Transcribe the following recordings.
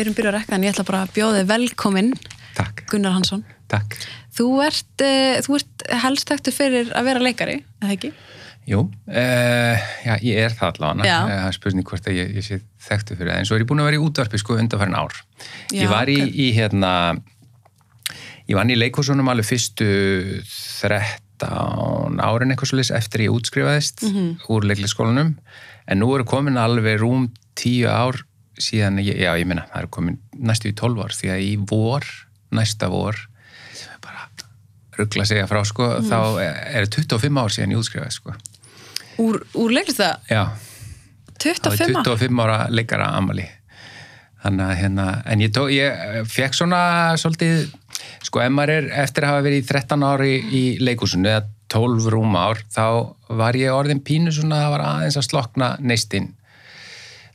við erum byrjað að rekka en ég ætla bara að bjóða þig velkominn Takk, Gunnar Hansson. takk. Þú ert, uh, þú ert helst þekktu fyrir að vera leikari, eða ekki? Jú, uh, já, ég er það allavega. Eh, Það er spurning hvort að ég, ég sé þekktu fyrir það. En svo er ég búin að vera í útvarpi sko undanfærin ár. Já, ég var í, ok. í hérna, ég vann í leikhúsunum alveg fyrstu 13 árin eitthvað svolítið eftir ég útskrifaðist Mhm. úr leiklisskólanum. En nú eru komin alveg rúm 10 ár síðan, já ég minna, það eru komin næstu í 12 ár því að í vor, næsta vor, er bara ruggla að segja frá sko, Mhm. þá er 25 ár síðan ég útskrifaðist sko. Úr, úr leiklist það? Já, það 25 var ára? 25 ára leikara amali þannig að hérna en ég, tó, ég fekk svona svolítið, sko ef maður er eftir að hafa verið í 13 ári í leikúsinu eða 12 rúm ár þá var ég orðin pínu svona það var aðeins að slokna neistinn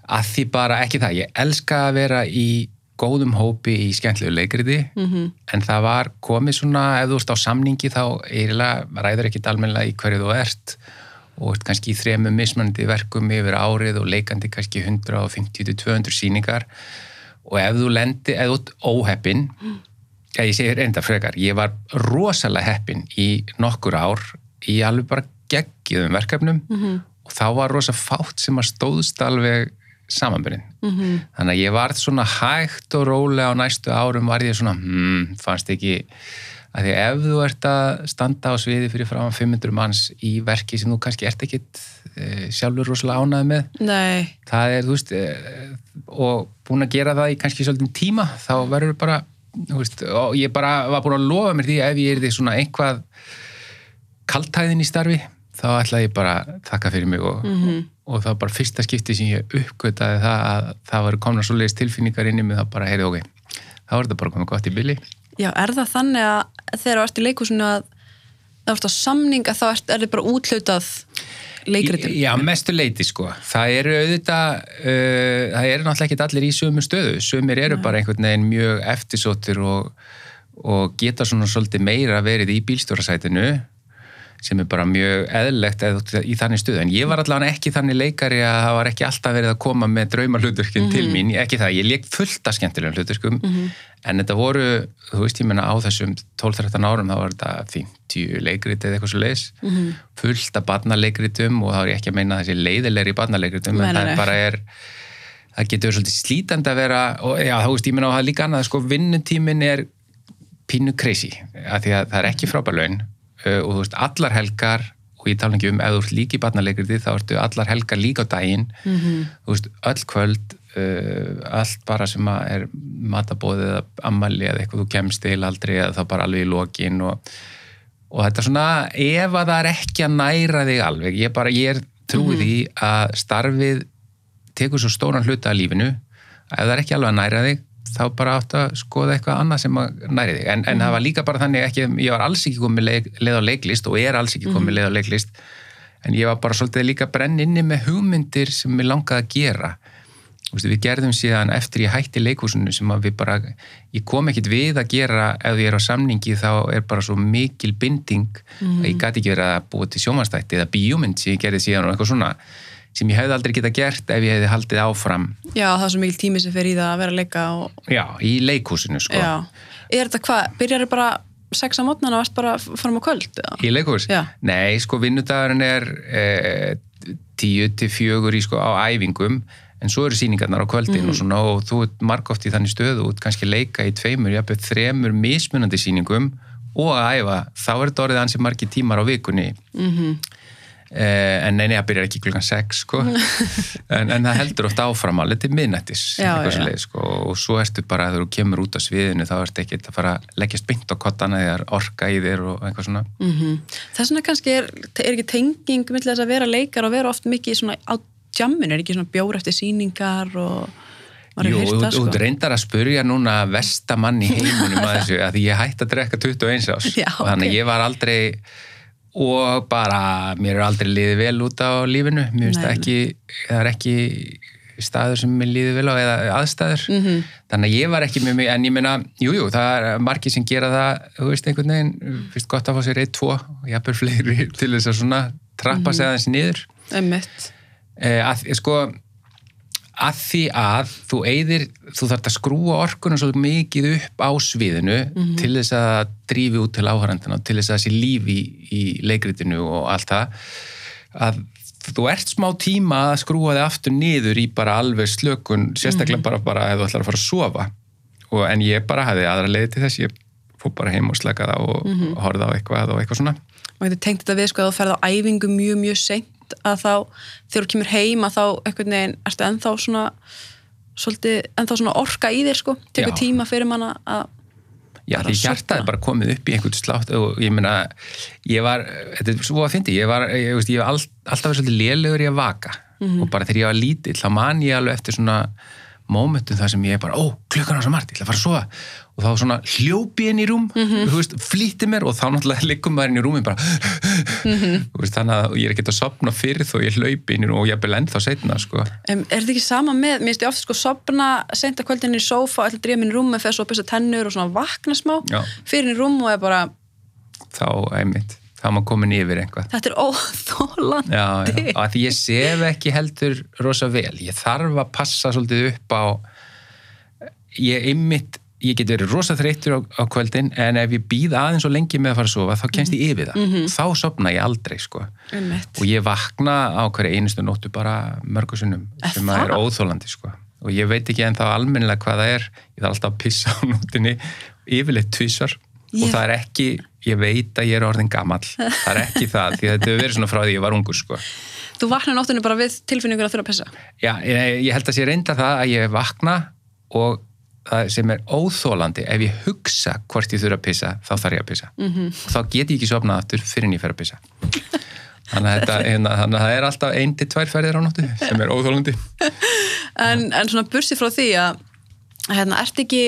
að því bara ekki það ég elska að vera í góðum hópi í skemmtlegu leikriði -hmm. en það var komið svona ef þú ert á samningi þá eiginlega ræður ekkit almennilega í hverju þú ert og ert kannski í þremu mismunandi verkum yfir árið og leikandi kannski 150-200 síningar og ef þú lendi, ef þú ert óheppin Já, ég segi reynda frekar, ég var rosalega heppin í nokkur ár í alveg bara geggiðum verkefnum -hmm. og þá var rosa fátt sem að stóðst alveg samanbyrðin. -hmm. Þannig að ég var svona hægt og rólega á næstu árum var ég svona, hmm, fannst ekki að því ef þú ert að standa á sviði fyrir fram 500 manns í verki sem þú kannski ert ekkit e, sjálfur rosalega ánæði með Nei, það er, þú veist, eh, og búin að gera það í kannski svolítið tíma, þá verður bara, veist, og ég bara var búin að lofa mér því ef ég er því svona einhvað kaltæðin í starfi, þá ætlaði ég bara að þakka fyrir mig og, Mhm. Og það var bara fyrsta skipti sem ég uppgötaði það að það var komna svoleiðis tilfinningar inn í mig, þá bara, heyrðu, ok, þá er þetta bara komið gott í billi. já, er það þannig að þegar þú ert í leikhúsinu að það ert á samning að þá ert, er þið bara úthlutað leikritum? Já, mestu leiti sko. Það eru auðvitað, uh, það eru náttúrulega ekki allir í sömu stöðu. Sömur eru bara einhvern veginn mjög eftirsóttir og, og geta svona svolítið meira verið í bílstjórasætinu sem er bara mjög eðlilegt eða í þannig stöðu. En ég var allavega ekki þannig leikari að það var ekki alltaf verið að koma með draumarhluturkin til mín. Ekki það, ég leik fullt af skemmtilegum hluturkum en þetta voru, þú veist ég menna á þessum 12-13 árum þá var þetta 50 leikrit eða eitthvað svo leis fullt af barnaleikritum og þá er ég ekki að meina þessi leiðilegri barnaleikritum Nei, en það er bara er það getur svolítið slítandi að vera og já, þú veist, ég meina á það líka annað sko, uh, og þú veist, allar helgar og ég tala ekki um, ef þú ert líka í barnaleikriði þá ertu allar helgar líka á daginn Mhm. þú veist, öll kvöld uh, allt bara sem að er matabóðið eða ammali eða eitthvað þú kemst til aldrei eða þá bara alveg í lokin og, og þetta er svona ef að það er ekki að næra þig alveg ég, bara, ég er trúið því að starfið tekur svo stóran hluta af lífinu ef það er ekki alveg að næra þig þá bara átt að skoða eitthvað annað sem næri þig. En, en það var líka bara þannig ekki, ég var alls ekki komið leið, leið á leiklist og er alls ekki komið leið á leiklist en ég var bara svolítið líka brenn inni með hugmyndir sem ég langaði að gera. Veist, við gerðum síðan eftir ég hætti leikhúsinu sem að við bara, ég kom ekkit við að gera ef ég er á samningi þá er bara svo mikil binding að ég gæti ekki verið að búa til sjómanstætti eða bíómynd sem ég gerði síðan og eitthvað svona sem ég hefði aldrei geta gert ef ég hefði haldið áfram Já, það er svo mikil tími sem fer í það að vera að leika og, já, í leikhúsinu sko já. Er þetta hvað, byrjar þið bara sex á mótnan og ert bara fram á kvöld? eða? í leikhús? Já. Nei, sko vinnudagurinn er eh, tíu til fjögur í sko á æfingum en svo eru sýningarnar á kvöldin Mhm. og svona og þú ert margóft í þannig stöðu út kannski leika í tveimur, jafnveg þremur mismunandi sýningum og að æfa þá er þetta orðið ansi margi tímar á vikunni Mhm. eh, en neini, það byrjar ekki klukkan sex sko. en, en það heldur oft áfram alveg til svoleiðis, sko. og svo ertu bara þegar þú kemur út á sviðinu þá ertu ekki að fara að leggjast beint á kottana þegar orka í þér og eitthvað svona Mm Þess vegna kannski er, er ekki tenging með þess að vera leikar og vera oft mikið svona á jamminu, er ekki svona bjór eftir sýningar og Jú, þú það sko. reyndar að spurja núna vestamann í heiminum að þessu, að ég hætti að drekka 21 ás Já, og þannig ok. að ég var aldrei og bara, mér er aldrei liðið vel út á lífinu, mér finnst það ekki það er ekki staður sem mér líði vel á eða aðstæður Mhm. þannig að ég var ekki með mig en ég meina, jújú, jú, það er margir sem gera það, þú veist einhvern veginn fyrst gott að fá sér eitt, tvo og ég hafði fleiri til þess að svona trappa Mhm. sig aðeins niður Einmitt. eh, að, sko að því að þú eyðir, þú þarf að skrúa orkunum svo mikið upp á sviðinu til þess að drífi út til áhærandina til þess að þessi líf í, í leikritinu og allt það. Að þú ert smá tíma að skrúa þig aftur niður í bara alveg slökun sérstaklega bara, bara ef þú ætlar að fara að sofa. Og, en ég bara hafði aðra leiði til þess ég fór bara heim og slakaði á og mm -hmm. horfði á eitthvað og eitthvað svona. Maður getur tengt þetta við sko að þú ferð á æfingu mjög mjög seint að þá þegar þú kemur heim að þá einhvern veginn ertu ennþá svona svolítið ennþá svona orka í þér sko. Tekur tíma fyrir manna að Já, því hjartaði bara komið upp í einhvern slátt og ég meina, ég var, þetta er svo að fyndi, ég var, ég veist, ég var all, alltaf verið svolítið lélegur í að vaka. Og bara þegar ég var lítill, þá man ég alveg eftir svona mómentum þar sem ég bara, ó, klukkan á svo margt, ég ætla að fara að sofa og þá svona hljópi inn í rúm, þú veist, flýtti mér og þá náttúrulega liggum maður inn í rúmi bara, þú veist, þannig að ég er ekki að sopna fyrir þó ég í rúm og ég er vel ennþá setna, sko. Um, er þetta ekki sama með, mér finnst ég ofta sko sopna sent að kvöldinni í sófa, að drífa minn í rúmi fyrir svo að byrja tennur og svona vakna smá Já. fyrir inn í rúm og er bara Þá, einmitt, þá maður komin yfir einhvað. þetta er óþólandi því ég sef ekki heldur rosa vel, ég þarf að passa svolítið upp á ég ymmit ég get verið rosa þreyttur á, á kvöldin en ef ég býð aðeins og lengi með að fara að sofa þá kemst ég yfir það, þá sopna ég aldrei sko, Einmitt. og ég vakna á hverja einustu nóttu bara mörgusunum Er sem að er óþólandi sko. Og ég veit ekki en þá almennilega hvað það er. Ég þarf alltaf að pissa á nóttinni yfirleitt tvísar Ég- og það er ekki ég veit að ég er orðin gamall. Það er ekki það, því þetta hefur verið svona frá því ég var ungur sko. Þú vaknar nóttinu bara við tilfinningur að þurfa að pissa? Já, ég, ég held að sé reynda það að ég vakna og sem er óþólandi ef ég hugsa hvort ég þurfa að pissa þá þarf ég að pissa Mhm. -hmm. og þá get ég ekki sofnað aftur fyrir en ég fer að pissa þannig að, þetta, hérna, það er alltaf ein til tvær ferðir á nóttu sem er óþólandi en, en svona bursi frá því að hérna, ert ekki,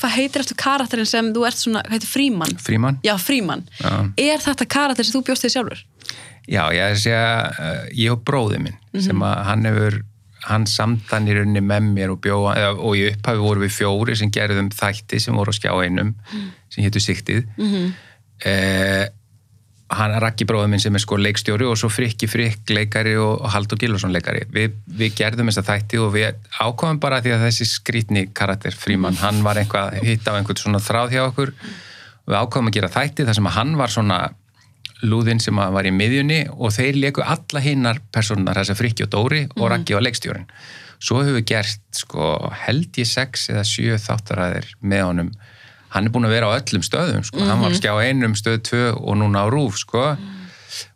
hvað heitir eftir karakterin sem þú ert svona, hvað heitir Fríman? Fríman? Já, Fríman. Já. Er þetta karakter sem þú bjóst þig sjálfur? Já, ég er að segja uh, ég og bróði minn Mhm. sem að hann hefur hann samtan í rauninni með mér og bjóða, eða, og í upphafi voru við fjóri sem gerðum þætti sem voru á skjá einum sem hétu Siktið mm Mhm. eh, hann Raggi bróður minn sem er sko leikstjóri og svo Frikki Frikk leikari og, Haldur Gilvarsson leikari. Við, við gerðum þessa þætti og við ákomum bara því að þessi skrítni karakter Fríman, hann var eitthvað hitt á einhvern svona þráð hjá okkur. Við ákomum að gera þætti þar sem að hann var svona lúðinn sem að var í miðjunni og þeir leku alla hinnar personar, þess að Frikki og Dóri og Raggi var leikstjórin svo hefur við gert sko held ég sex eða sjö þáttaræðir með honum. Hann er búin að vera á öllum stöðum sko. hann var að skjá einum stöð tvö og núna á rúf sko.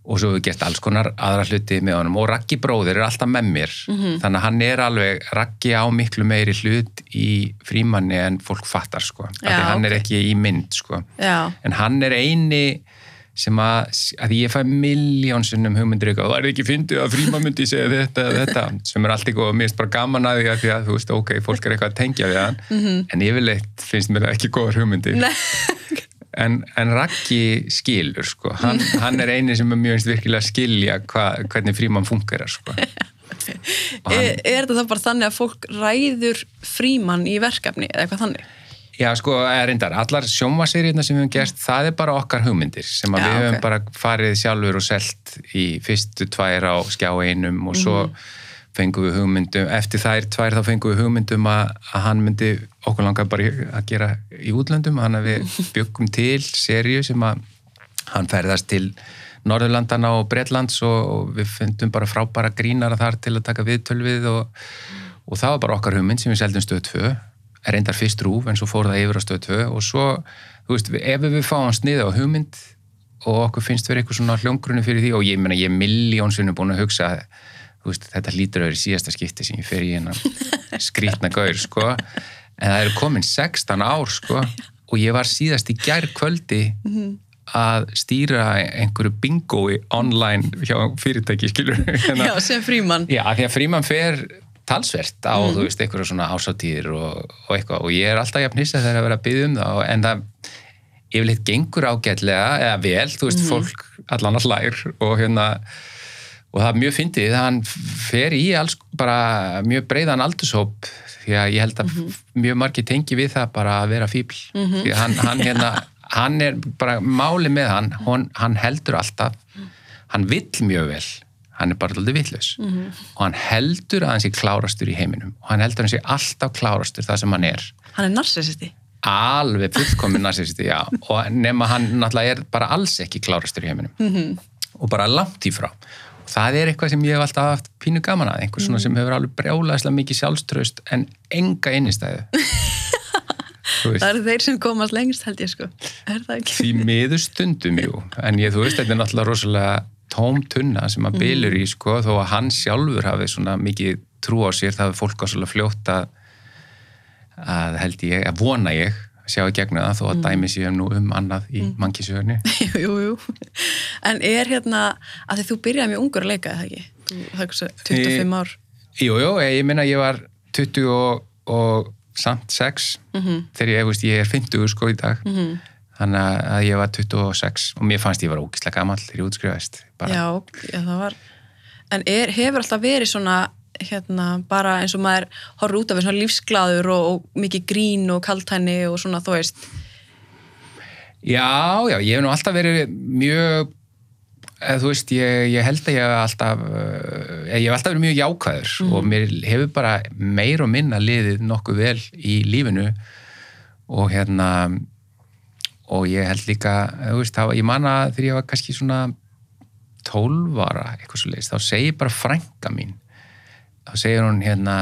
Og svo hefur við gert alls konar aðra hluti með honum. Og Raggi bróðir er alltaf með mér. Þannig að hann er alveg, Raggi á miklu meiri hlut í frímanni en fólk fattar sko, af því Já, hann er ok. ekki í mynd sko. En hann er eini sem að, að ég fæ miljónsinnum hugmyndir eitthvað, það er ekki fyndið að fríma myndi segja þetta eða þetta, sem er allt eitthvað og mér finnst bara gaman að því að því að þú veist, ok, fólk er eitthvað að tengja við hann, en yfirleitt finnst mér það ekki góðar hugmyndir. En, en Raggi skilur sko, hann, hann er eini sem er mjög einst virkilega að skilja hva, hvernig fríman fungerar sko. Hann- Er, er þetta þá bara þannig að fólk ræður Fríman í verkefni eða eitthvað þannig? Já, sko, eða reyndar, allar sjómaseríuna sem við höfum gert, það er bara okkar hugmyndir sem að Já, við höfum ok. bara farið sjálfur og selt í fyrstu tvær á skjá einum og svo Mhm. fengum við hugmyndum, eftir þær tvær þá fengum við hugmyndum að, að hann myndi okkur langar bara að gera í útlöndum, hann að við byggum til seríu sem að hann ferðast til Norðurlandana og Bretlands og, og við fundum bara frábæra grínara þar til að taka viðtöl við og, og það var bara okkar hugmynd sem við seldum stöð 2 er reyndar fyrst rúf en svo fór það yfir á stöð 2 og svo, þú veist, ef við fáum sniða á hugmynd og okkur finnst verið eitthvað svona hljóngrunni fyrir því og ég meina ég er miljónsunni búin að hugsa þú veist, þetta lítur að vera í síðasta skipti sem ég fer í hennan skrítna gaur sko, en það eru komin 16 ár sko og ég var síðast í gær kvöldi að stýra einhverju bingói online hjá fyrirtæki skilur hérna, Já, sem Fríman. Já, því að fríman fer talsvert á, þú veist, einhverja svona ásáttíðir og, og eitthvað. Og ég er alltaf jafn hissa þegar að vera að byggja um það en það yfirleitt gengur ágætlega eða vel, þú veist, fólk allan að hlær og hérna og það er mjög fyndið, hann fer í alls bara mjög breiðan aldurshóp því að ég held að mjög margir tengi við það bara að vera fíbl því að hann, hann hérna hann er bara máli með hann, hann, hann heldur alltaf hann vill mjög vel hann er bara alltaf vittlaus og hann heldur að hann sé klárastur í heiminum. Og hann heldur að hann sé alltaf klárastur það sem hann er. Hann er narcissisti. alveg fullkomin narcissisti, já. Og nema hann náttúrulega er bara alls ekki klárastur í heiminum. -hmm. og bara langt í frá. Og það er eitthvað sem ég hef alltaf haft pínu gaman að, einhver svona sem hefur alveg brjálæðislega mikið sjálfströst en enga innistæðu. Þú veist, Það eru þeir sem komast lengst held ég sko. Er það ekki? því miður stundum jú, en ég, þú veist, þetta er náttúrulega rosalega tóm tunna sem að bylur í sko, þó að hann sjálfur hafi svona mikið trú á sér, það hafi fólk á svolítið fljótt að, að held ég, að vona ég að sjá í gegnum það, þó að dæmi séum nú um annað í mm. mannkísögunni. jú, jú. En er hérna, að því þú byrjaði mjög ungur að leika, eða ekki? Það er hversu 25 ár. Jú, jú, ég minna ég var 20 og, og samt 6 þegar ég, veist, ég er 50 sko í dag þannig að ég var 26 og mér fannst ég var ógislega gamall þegar ég útskrifaðist. Já, já, það var En er, hefur alltaf verið svona hérna, bara eins og maður horfður út af svona lífsglaður og, og mikið grín og kaltæni og svona, þú veist Já, já, ég hef nú alltaf verið mjög eða, þú veist, ég, ég held að ég hef alltaf uh, ég hef alltaf verið mjög jákvæður og mér hefur bara meir og minna liðið nokkuð vel í lífinu og hérna og ég held líka, þú veist, var- ég man að þegar ég var kannski svona 12 ára, eitthvað svo leiðist, þá segir bara frænka mín þá segir hún hérna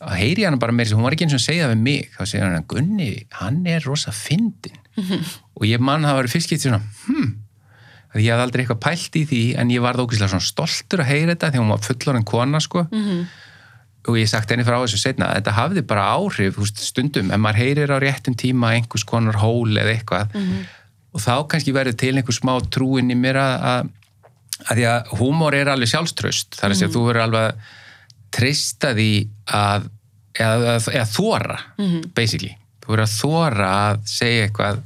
þá heyri ég hana bara meira, hún var ekki eins og að segja það við mig, þá segir hann, Gunni, hann er rosa fyndin og ég man það var fyrst getið svona, hm að ég hafði aldrei eitthvað pælt í því en ég var þókislega svona stoltur að heyra þetta því hún var fullorinn kona sko og ég sagt henni frá þessu setna að þetta hafði bara áhrif veist, stundum, ef maður heyrir á réttum tíma einhvers konar hól eða eitthvað og þá kannski verður til einhver smá trúin í mér að, að, að því að húmor er alveg sjálfströst þar að segja að þú verður alveg að treysta því að eða, eða, eða þóra basically, þú verður að þóra að segja eitthvað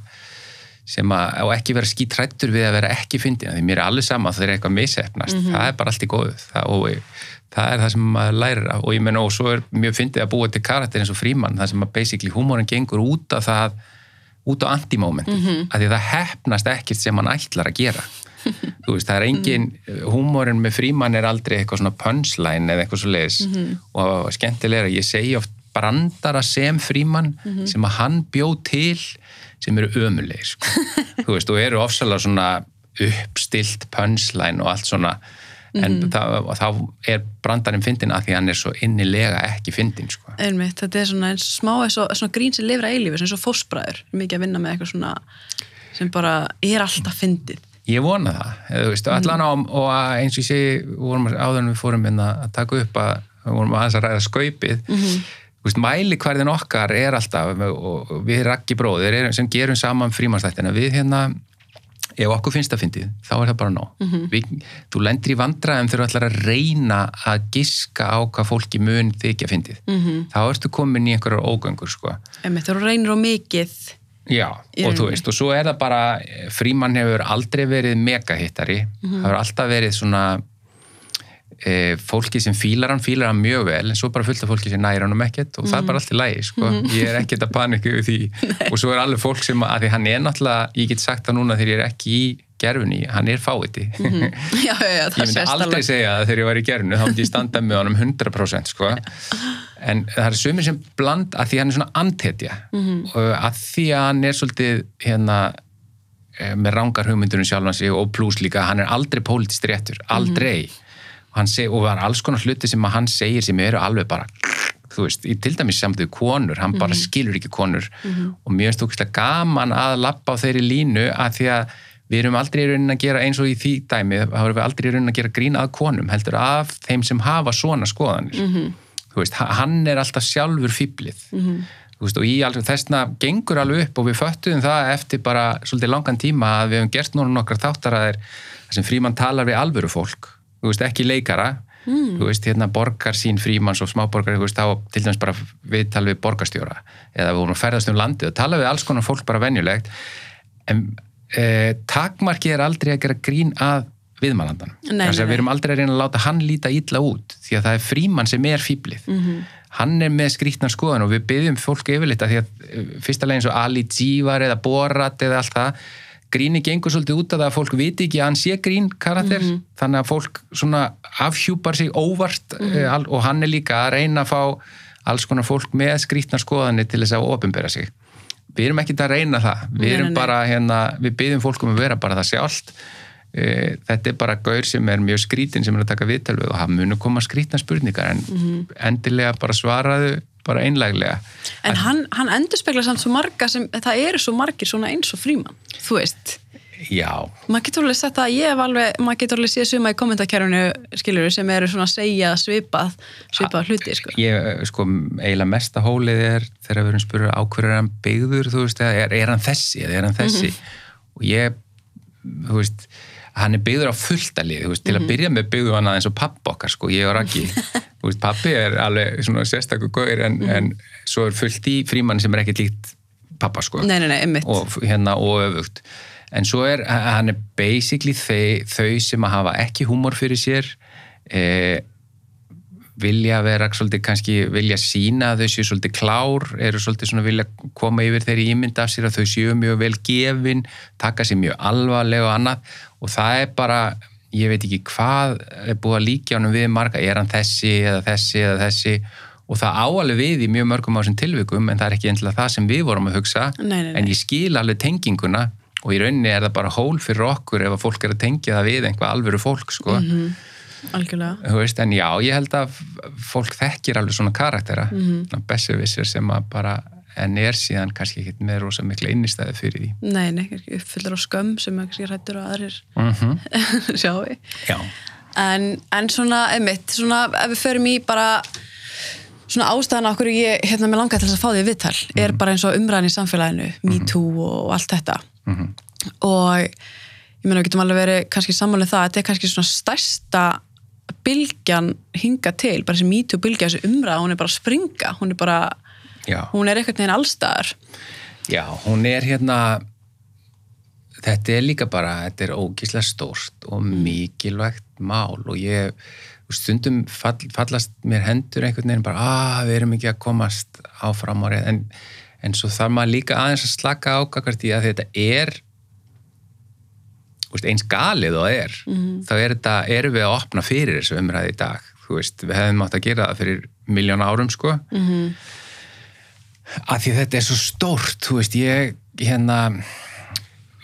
sem að, og ekki vera skítrættur við að vera ekki fyndin, því mér er alveg sama þegar eitthvað misefnast, það er bara allt í góðu það, og það er það sem maður lærir af. Og ég menna og svo er mjög fyndið að búa til karakter eins og frímann, það sem að basically húmórin gengur út af það út á antimóment, mm -hmm. að því það hefnast ekkert sem hann ætlar að gera. Þú veist, það er engin húmórin með frímann er aldrei eitthvað svona punchline eða eitthvað svo leiðis og skemmtilega, ég segi oft brandara sem frímann sem að hann bjó til sem eru ömulegir sko. þú veist, og eru ofsalega svona uppstilt punchline og allt svona en þá, þá er brandarinn fyndin að því hann er svo innilega ekki fyndin sko. einmitt, þetta er svona smá og svona grín sem lifra eilífi, og fósbræður mikið að vinna með eitthvað svona sem bara er alltaf fyndið Ég vona það, eða, þú veist, mm. allan á og að eins og ég við vorum áður en við fórum inn að taka upp að við vorum aðeins að ræða skaupið Mhm. þú veist, mælikvarðin okkar er alltaf og við Raggi bróðir sem gerum saman frímanstættina, við hérna ef okkur finnst það fyndið, þá er það bara nóg Mhm. við, þú lendir í vandræðum þegar þú ætlar að reyna að giska á hvað fólki mun þykja fyndið Mhm. þá ertu komin í einhverjar ógöngur sko. þú reynir á mikið Já, og þú veist, og svo er það bara frímann hefur aldrei verið megahittari, Mhm. það hefur alltaf verið svona e, fólki sem fílar hann, fílar hann mjög vel en svo bara fullt af fólki sem næra hann um ekkert og það er bara allt í lægi, sko, ég er ekkert að panika yfir því, og svo er alveg fólk sem að því hann er náttúrulega, ég get sagt það núna þegar ég er ekki í gerfunni, hann er já, já, já, ég myndi aldrei segja það þegar ég var í gerfinu þá myndi ég standa með honum 100% sko. en það er sumir sem bland að því hann er svona antetja og að því að hann er svolítið hérna eh, með rángar hugmyndunum sjálfan sig og pluss líka, hann er aldrei pólitist réttur, aldrei. og hann seg, og er alls konar hluti sem hann segir sem eru alveg bara þú veist, í til dæmis samt við konur hann bara skilur ekki konur. Og mér finnst þú gaman að lappa á þeirri línu að því að við erum aldrei í raunin að gera eins og í því dæmi þá erum við aldrei í raunin að gera grín að konum heldur af þeim sem hafa svona skoðanir. Þú veist, ha- hann er alltaf sjálfur fýblið þú veist, og í alveg þessna gengur alveg upp og við föttuðum það eftir bara svolítið langan tíma að við hefum gert núna nokkar þáttaraðir þar sem frímann talar við alvöru fólk veist, ekki leikara þú veist, hérna borgar sín frímanns og smáborgar, þá til dæmis bara viðtal við borgarstjóra eða við vorum að ferðast um landið og tala við alls konar fólk bara venjulegt en e, takmarki er aldrei að gera grín að viðmælandan. Við erum aldrei að reyna að láta hann líta illa út því að það er frímann sem er fýblið. Mhm. Hann er með skrítnar skoðan og við byggjum fólk yfirleitt að því að eh, fyrsta leginn svo Ali G var eða Borat eða allt það gríni gengur svolítið út af það að fólk viti ekki að hann sé grín karakter. Þannig að fólk svona afhjúpar sig óvart mm og hann er líka að reyna að fá alls konar fólk með skrítnar skoðanir til þess að ofinbera sig. Við erum ekki að reyna það. Við erum bara hérna, við byggjum fólk um að vera bara það sjálft. Eh, þetta er bara gaur sem er mjög skrítin sem er að taka viðtal við og það munu koma skrítna spurningar en Mhm. endilega bara svaraðu bara einlæglega. En hann, hann endur spekla samt svo marga sem, það eru svo margir svona eins og frímann, þú veist. já, Maður getur alveg sett að ég hef alveg, maður getur alveg séð suma í kommentarkerfinu, skilur sem eru svona að segja svipað, svipað hluti, sko. ég sko eiginlega mesta hólið er þegar við erum spurður á hverju er hann byggður þú veist, er, er hann þessi eða er hann þessi? Og ég, þú veist hann er byggður á fulltalið, þú veist, til að byrja með byggðu hann aðeins og pappa okkar, sko, ég og þú veist, pappi er alveg svona sérstakur gaur en, en svo er fullt í frímann sem er ekkert líkt pappa, sko. Nei, nei, nei, og hérna og öfugt. En svo er, hann er basically þau, þau sem að hafa ekki húmor fyrir sér eh, vilja vera svolítið kannski vilja sína að þau séu svolítið klár eru svolítið svona vilja koma yfir þeirri ímynd af sér að þau séu mjög vel gefin taka sér mjög alvarlega og annað. Og það er bara, ég veit ekki hvað er búið að líka ánum við marga er hann þessi eða þessi eða þessi og það áalveg við í mjög mörgum á þessum tilvikum en það er ekki endilega það sem við vorum að hugsa Nei, nei, nei. en ég skil alveg tenginguna og í rauninni er það bara hól fyrir okkur ef að fólk er að tengja það við einhvað alvöru fólk sko. Algjörlega. Þú veist, en já, ég held að fólk þekkir alveg svona karaktera mm -hmm. besservissir sem að bara en er síðan kannski ekki með rosa mikla innistæði fyrir því. Nei, nei, ekki uppfyllir á skömm sem kannski rættur að aðrir mm sjáu. Já, En, en svona, einmitt, svona ef við förum í bara svona ástæðan okkur ég, hérna, með langar til þess að fá því viðtal er bara eins og umræðin í samfélaginu Me Too og allt þetta. Og ég meina við getum alveg verið kannski sammálið það að þetta er kannski svona stærsta bylgjan hinga til, bara þessi Me Too bylgja þessi umræða, hún er bara að springa hún er bara, já, hún er einhvern veginn allstaðar já, hún er hérna þetta er líka bara, þetta er ógíslega stórt og mikilvægt mál og ég stundum fall, fallast mér hendur einhvern veginn bara, að við erum ekki að komast áfram á rétt, en, en svo þarf maður líka aðeins að slaka ákakvart í að þetta er veist, eins galið og er þá er þetta, erum við að opna fyrir þessu umræði í dag, þú veist, við hefðum átt að gera það fyrir miljón árum sko. Mhm. Að því þetta er svo stórt, þú veist, ég hérna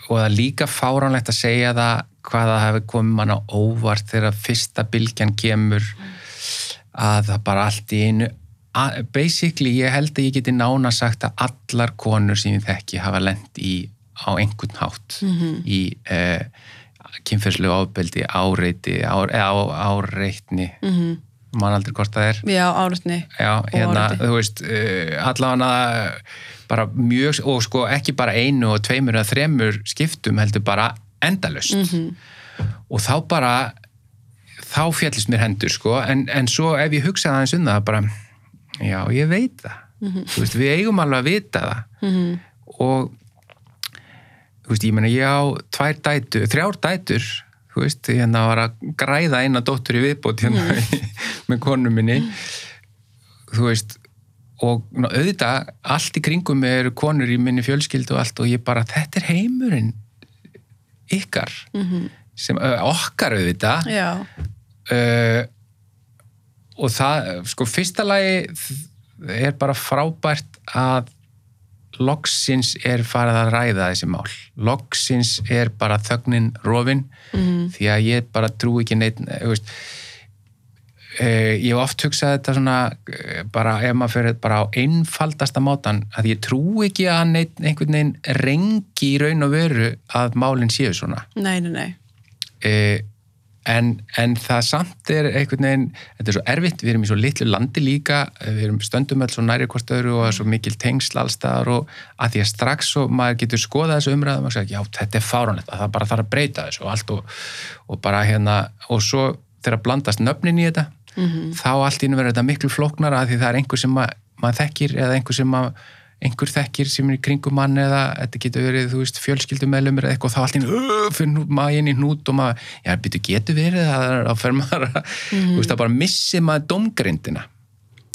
og það er líka fáránlegt að segja það hvað það hefði komið manna óvart þegar fyrsta bylgjan kemur að það bara allt í einu basically ég held að ég geti nána sagt að allar konur sem ég þekki hafa lent í á einhvern hátt í uh, kynferðslegu ofbeldi, áreiti á, á, áreitni mm -hmm. Man aldrei hvort það er. Já, áratni Já, hérna, þú veist, uh, allavega bara mjög, og sko ekki bara einu og tveimur eða þremur skiptum heldur bara endalust og þá bara þá fjallist mér hendur sko. En, en svo ef ég hugsa aðeins um það bara, já, ég veit það. Þú veist, við eigum alveg að vita það. Og þú veist, ég meina, ég á tvær dætur, þrjár dætur þú veist, hérna var að græða eina dóttur í viðbót hérna með konu minni. Þú veist og auðvitað, allt í kringum eru konur í minni fjölskyldu og allt og ég bara, þetta er heimurinn ykkar sem, ö, okkar auðvitað. Uh, og það, sko, fyrsta lagi er bara frábært að loksins er farið að ræða þessi mál. Loksins er bara þögnin rofin því að ég bara trú ekki neitt þú veist Uh, ég hef oft hugsað þetta svona uh, bara ef maður fyrir bara á einfaldasta mátan að ég trú ekki að neitt, einhvern veginn rengi í raun og veru að málinn séu svona. Nei, nei, nei. Uh, en, en það samt er einhvern veginn, þetta er svo erfitt við erum í svo litlu landi líka við erum stöndum öll svo næri hvort öðru og það er svo mikil tengsl allstaðar og að því að strax og maður getur skoðað þessu umræðum og segja, já, þetta er fáránlegt að það bara þarf að breyta þessu og allt og, og bara hérna, og svo þegar blandast nöfnin í þetta þá allt í einu verður þetta miklu flóknara að því það er einhver sem mað, maður þekkir eða einhver sem mað, einhver þekkir sem er í kringum mann eða þetta getur verið, þú veist, fjölskyldumælumir eða eitthvað þá allt í einu, "Ugh", fyrir maður inn í hnút og maður, já, betur getur verið er að fer maður að, þú veist, það bara missi maður domgrindina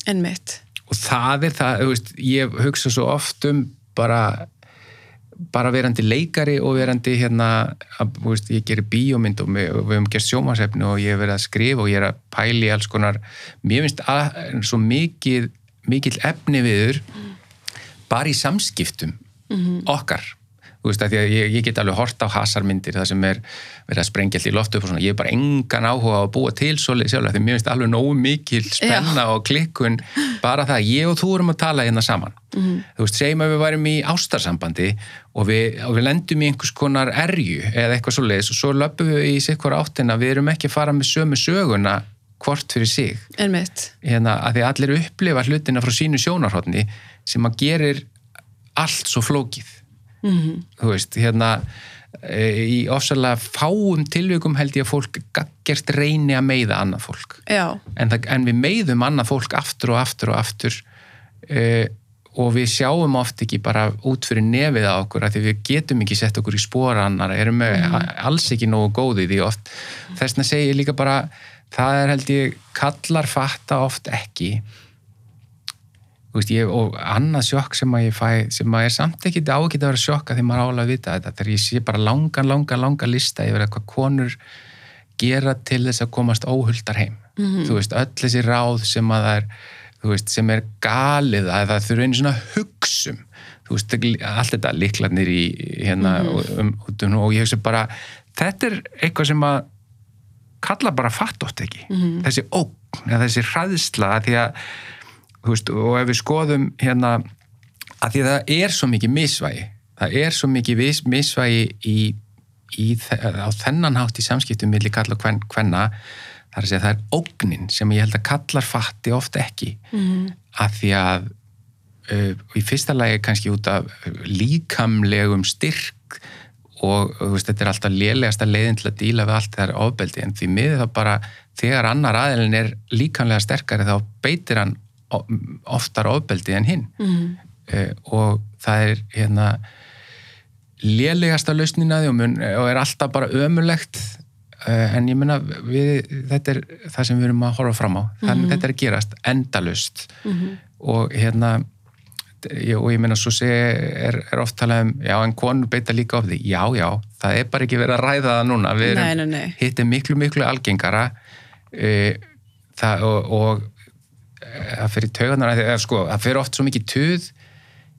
Einmitt. Og það er það, þú veist, ég hugsa svo oft um bara bara verandi leikari og verandi hérna, að, þú veist, ég gerir bíómynd og við, höfum gert sjómasefni og ég hef verið að skrifa og ég er að pæli alls konar, mér finnst að, svo mikið, mikil efni viður bara í samskiptum okkar. Þú veist að því að ég, ég get alveg hort á hasarmyndir það sem er verið að sprengja allir loftu upp og svona, ég hef bara engan áhuga á að búa til svolítið sjálf, því mér finnst alveg nógu mikil spenna og klikkun bara það að ég og þú erum að tala hérna saman. Þú veist, segjum að við værum í ástarsambandi og við, og við lendum í einhvers konar erju eða eitthvað svoleiðis og svo löpum við í sikkur áttina, við erum ekki að fara með sömu söguna hvort fyrir sig. Hérna, að því allir upplifa hlutina frá sínu sjónarhóttni sem að gerir allt svo flókið. Mhm. þú veist, hérna e, í ofsalega fáum tilvíkum held ég að fólk gaggert reyni að meiða annað fólk. En, það, en við meiðum annað fólk aftur og aftur og aftur e, og við sjáum oft ekki bara út fyrir nefið á okkur að því við getum ekki sett okkur í spóra annar erum við alls ekki nógu góði því oft. Þess vegna segi ég líka bara það er held ég kallar fatta oft ekki veist, ég, og annað sjokk sem að ég fæ sem að er samt ekki á ekki að vera sjokka því maður álega að vita þetta þegar ég sé bara langan, langan, langan lista yfir hvað konur gera til þess að komast óhuldar heim. Þú veist, öll þessi ráð sem að það er þú veist, sem er galið að það þurfa einu svona hugsum þú veist, allt þetta líklarnir í hérna, um, um, og ég hugsa bara þetta er eitthvað sem að kalla bara fattótt ekki. Þessi ógn, þessi hræðsla að því að veist, og ef við skoðum hérna, að því að það er svo mikið misvægi, það er svo mikið misvægi í, í, á þennan hátt í samskiptum milli kalla kvenna þar að segja það er ógnin sem ég held að kallar fatti oft ekki Mhm. að því að uh, í fyrsta lagi kannski út af líkamlegum styrk og veist, þetta er alltaf lélegasta leiðin til að díla við allt þegar ofbeldi en því miður þá bara þegar annar aðilin er líkamlega sterkari þá beitir hann oftar ofbeldi en hinn. Mhm. uh, og það er hérna lélegasta lausnina því og, mun, og er alltaf bara ömulegt uh, en ég meina við, þetta er það sem við erum að horfa fram á. Þannig þetta er að gerast endalust og hérna og ég meina svo sé er, er oft talað um, já en konur beita líka of því, já já, það er bara ekki verið að ræða það núna, við erum nei, nei. hitt er miklu miklu algengara uh, það, og, og eh, það fyrir taugarnar að sko, það fyrir oft svo mikið töð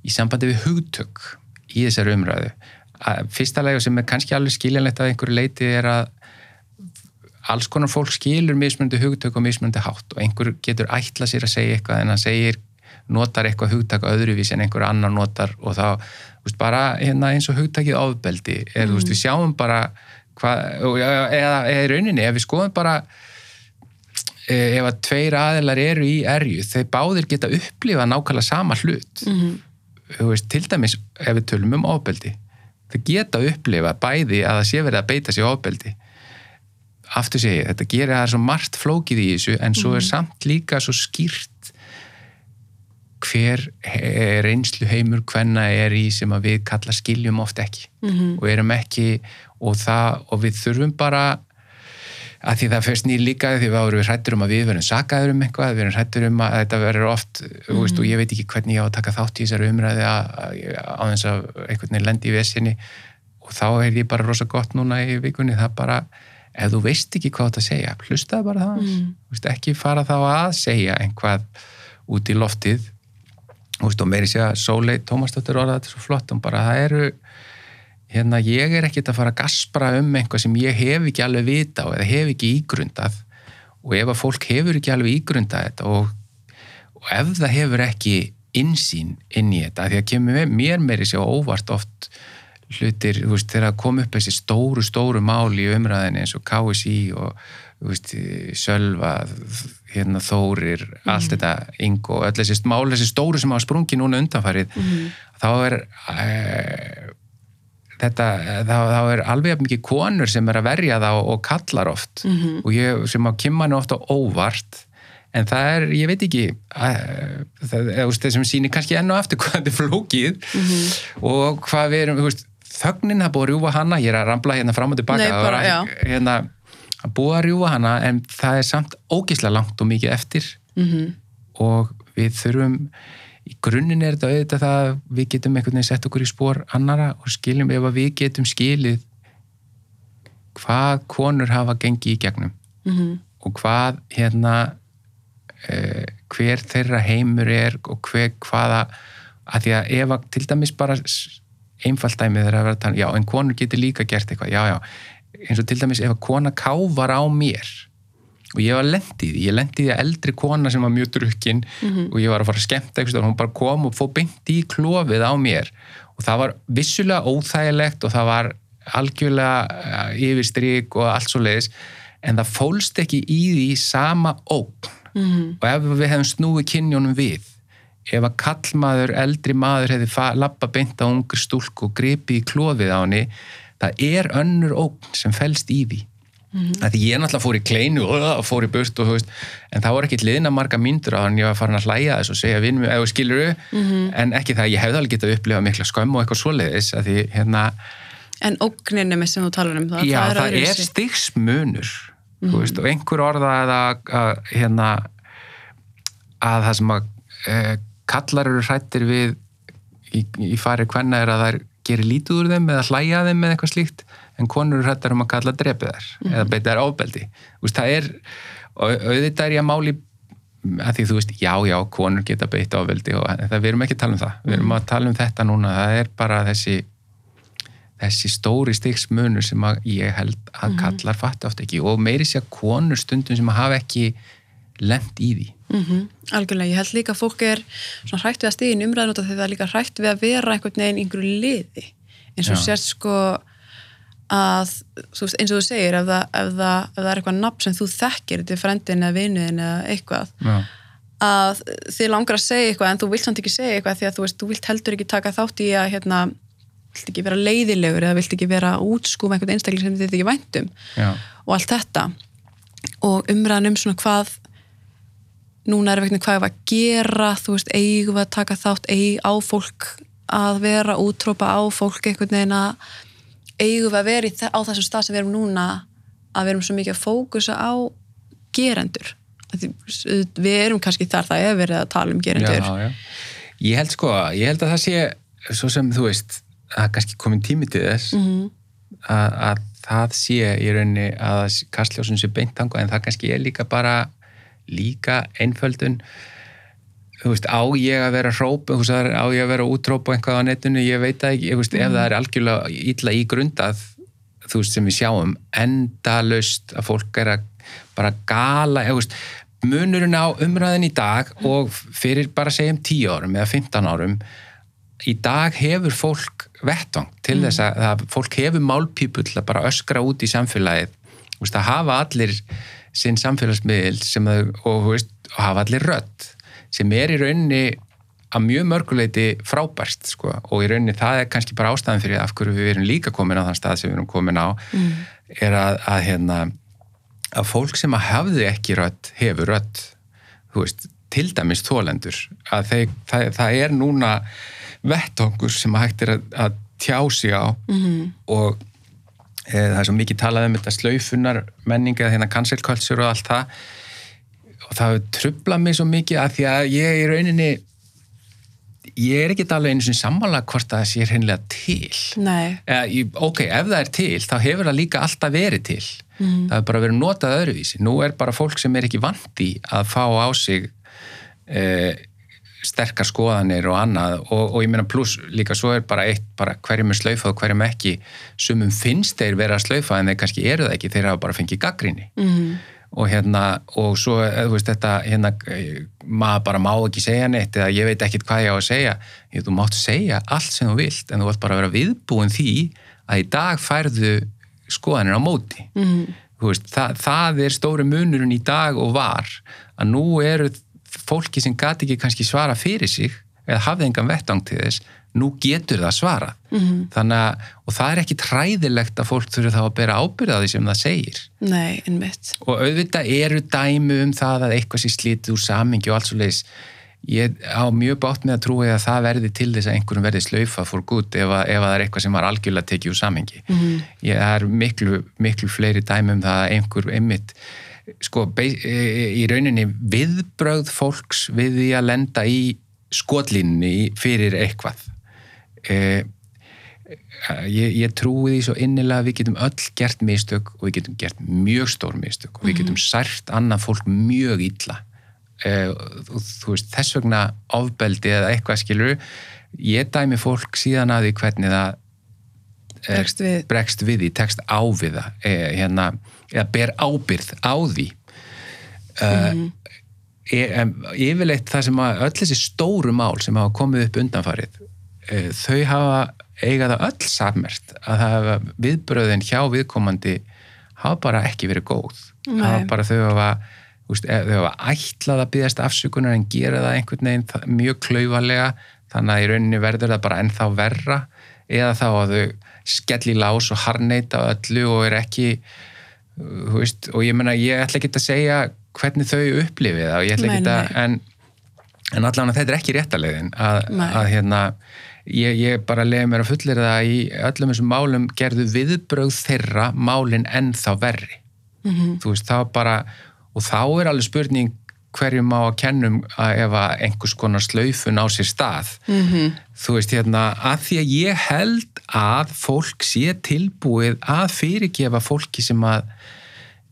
í sambandi við hugtök í þessari umræðu. Að fyrsta lega sem er kannski alveg skiljanlegt að einhverju leiti er að alls konar fólk skilur mismunandi hugtök og mismunandi hátt og einhver getur ætla sér að segja eitthvað en hann segir notar eitthvað hugtak öðruvís en einhver annar notar og þá, þú veist, bara hérna eins og hugtakið ofbeldi, er, þú veist, við sjáum bara hvað, eða, eða í rauninni, ef við skoðum bara ef að tveir aðilar eru í erju, þeir báðir geta upplifað nákvæmlega sama hlut. Þú veist, til dæmis ef við tölum um ofbeldi þau geta upplifað bæði að það sé verið að beita sig ofbeldi. Aftur segi, ég, þetta gerir það svo margt flókið í þessu en svo er samt líka svo skýrt hver he- reynslu heimur hvenna er í sem að við kalla skiljum oft ekki. -hmm. og erum ekki og, það, og við þurfum bara að því það fyrst nýr líka því við erum hrættur um að við verðum sakaður um eitthvað, við erum hrættur um að þetta verður oft, mm veist, og ég veit ekki hvernig ég á að taka þátt í þessari umræði að, að, á þess að einhvern veginn lendi í vesinni. Og þá er ég bara rosa gott núna í vikunni, það bara ef þú veist ekki hvað þetta segja, hlustaði bara það mm. veist, ekki fara þá að segja einhvað út í loftið. Veist, og meiri að Sólei Tómasdóttir orða þetta svo flott, hún bara það eru hérna, ég er ekkert að fara að gaspra um eitthvað sem ég hef ekki alveg vita á eða hef ekki ígrundað. Og ef að fólk hefur ekki alveg ígrundað þetta og, og ef það hefur ekki insýn inn í þetta, því að kemur mér, meiri sér óvart oft hlutir, þú veist, þegar að koma upp þessi stóru, stóru mál í umræðinni eins og KSI og veist, Sölva hérna Þórir, allt þetta Ingo, öll þessi mál, þessi stóru sem hafa sprungið núna undanfarið þá er þetta, þá, þá er alveg mikið konur sem er að verja það og, kallar oft Mhm. og ég, sem á kimmannu oft á óvart en það er, ég veit ekki að, það, það sem sýnir kannski enn og aftur hvað þetta er flókið Mhm. og hvað við erum, þú veist þögnin það búið að rjúfa hana, ég er að rambla hérna fram og tilbaka Nei, bara, ekki- hérna, að búið að rjúfa hana en það er samt ógislega langt og mikið eftir Mhm. og við þurfum í grunninn er þetta auðvitað það að við getum einhvern veginn sett okkur í spór annara og skiljum ef að við getum skilið hvað konur hafa gengið í gegnum Mhm. og hvað hérna uh, hver þeirra heimur er og hver hvaða að því að ef að til dæmis bara s- einfalt dæmi þegar að vera að tala já en konur getur líka gert eitthvað já já eins og til dæmis ef að kona káfar á mér og ég var lendið ég lendið að eldri kona sem var mjög drukkin og ég var að fara að skemmta eitthvað og hún bara kom og fór beint í klofið á mér. Og það var vissulega óþægilegt og það var algjörlega eh, yfirstrík og allt svo leiðis en það fólst ekki í því sama ógn. Mhm. og ef við hefum snúið kynjónum við ef að kallmaður, eldri maður hefði lappa beint á ungur stúlk og gripi í klofið á henni það er önnur ógn sem felst í því mm -hmm. því ég náttúrulega fór í kleinu og fór í burt og þú veist en það voru ekkit liðna marga myndur á hann ég var farin að hlæja þess og segja vinnum ef þú skilur en ekki það, ég hefði alveg getað upplifað mikla skömm og eitthvað svoleiðis að því hérna En ógninni með sem þú talar um það, Já, það það er, stigsmunur þú veist, og einhver orða að, að hérna að það sem að e, kallar eru hrættir við í, í fari hvenna er að þær gerir lítið úr þeim eða hlæja að þeim eða eitthvað slíkt en konur eru hrættar um að kalla drepi þær eða beita þær ofbeldi. Þú veist, það er, auðvitað er ég að máli að því þú veist, já, já, konur geta beitt ofbeldi og það, við erum ekki að tala um það. Við erum að tala um þetta núna, það er bara þessi þessi stóri stigsmunur sem að ég held að kallar fatta oft ekki og meiri sér konur stundum sem að hafa ekki lent í því. Mm Algjörlega, ég held líka að fólk er hrætt við að stíðin umræðan út af því það er líka hrætt við að vera einhvern veginn einhverju liði. Eins og sérst sko að þú veist, eins og þú segir ef það, ef það, ef það er eitthvað nafn sem þú þekkir er frendin eða vinuðin eða eitthvað Já, að þið langar að segja eitthvað en þú vilt samt ekki segja eitthvað því að þú veist, þú vilt heldur ekki taka þátt í að hérna, vilt ekki vera leiðilegur eða vilt ekki vera að útskúfa einhvern einstakling sem þið þykir væntum já, og allt þetta. Og umræðan um svona hvað núna er vegna hvað er að gera þú veist, eigum við að taka þátt eig á fólk að vera útrópa á fólk einhvern veginn að eigum við að vera þe- á þessum stað sem við erum núna að við erum svo mikið að fókusa á gerendur við erum kannski þar það er verið að tala um gerendur já, já. Ég held sko, ég held að það sé svo sem þú veist, að kannski komin tími til þess Mhm. að, að það sé í rauninni að kastljósun sé beint þangað en það kannski er líka bara líka einföldun veist, á ég að vera hróp á ég að vera útróp og eitthvað á netinu ég veit ekki, ég veist, ef það er algjörlega illa í grundað, þú veist, sem við sjáum endalaust að fólk er að bara gala, þú veist munurinn á umræðin í dag og fyrir bara segjum 10 árum eða 15 árum í dag hefur fólk vettvang til þess að, að fólk hefur málpípu til að bara öskra út í samfélagið. Veist, að hafa allir sinn samfélagsmiðil sem þau, og, veist, hafa allir rödd sem er í rauninni að mjög mörguleiti frábærst sko. og í rauninni það er kannski bara ástæðan fyrir af hverju við erum líka komin á þann stað sem við erum komin á er að, að, hérna, að fólk sem að hafði ekki rödd hefur þú veist, til dæmis þólendur að þeir, það, það er núna vettongur sem að hægt er að, að tjá sig á -hmm. og e, það er svo mikið talað um þetta slaufunar menninga, hérna cancel culture og allt það og það hefur trublað mig svo mikið að því að ég í rauninni ég er ekki alveg einu sem sammála hvort það sé hreinlega til Eða, ég- ok, ef það er til, þá hefur það líka alltaf verið til. Það hefur bara verið notað öðruvísi. Nú er bara fólk sem er ekki vandi að fá á sig eh, sterkar skoðanir og annað og, og ég meina pluss líka svo er bara eitt bara hverjum er slaufað og hverjum ekki sumum finnst þeir vera að slaufa en þeir kannski eru það ekki, þeir hafa bara fengið gaggrinni mm. Og hérna og svo, eh, þú veist, þetta hérna, maður bara má ekki segja neitt eða ég veit ekkit hvað ég á að segja ég, þú mátt segja allt sem þú vilt en þú vilt bara vera viðbúin því að í dag færðu skoðanir á móti Mm. Þú veist, það, það er stóri munurinn í dag og var að nú eru fólki sem gati ekki kannski svara fyrir sig eða hafði engan vettang til þess nú getur það svara Mhm. þannig að, og það er ekki træðilegt að fólk þurfi þá að bera ábyrða því sem það segir. Nei, einmitt. Og auðvitað eru dæmi um það að eitthvað sé slítið úr samingi og alls og leiðis ég á mjög bátt með að trúi að það verði til þess að einhverjum verði slaufa for good ef, að, ef að það er eitthvað sem var algjörlega tekið úr samingi Mhm. ég það er miklu, miklu fleiri dæmi um það að einhver einmitt sko, be- í rauninni viðbrögð fólks við því að lenda í skotlínni fyrir eitthvað e, ég, ég trúi því svo innilega að við getum öll gert mistök og við getum gert mjög stór mistök og við getum sært annað fólk mjög illa e, þú veist, þess vegna ofbeldi eða eitthvað skilur ég dæmi fólk síðan að því hvernig það Bregst við. bregst við því, tekst á við það e, hérna, eða ber ábyrð á því mm. yfirleitt það sem að öll þessi stóru mál sem hafa komið upp undanfarið þau hafa eiga það öll sammerkt að það hafa viðbröðin hjá viðkomandi hafa bara ekki verið góð. Hafa bara þau hafa úst, e, þau hafa ætlað að byggast afsökunar en gera það einhvern veginn mjög klaufalega. Þannig að í rauninni verður það bara ennþá verra. Eða þá að þau skell í lás og harneita öllu og er ekki veist, og ég menna ég ætla ekki að segja hvernig þau upplifið það og ég ætla Nei, ekki að nei. en, en allan að þetta er ekki réttalegin að, að hérna ég, ég bara leiði mér að fullir það í öllum þessum málum gerðu viðbrögð þeirra málin ennþá verri Mhm. þú veist, þá bara og þá er alveg spurning hverjum á að kennum að ef að einhvers konar slaufun á sér stað Mhm. þú veist hérna að því að ég held að fólk sé tilbúið að fyrirgefa fólki sem að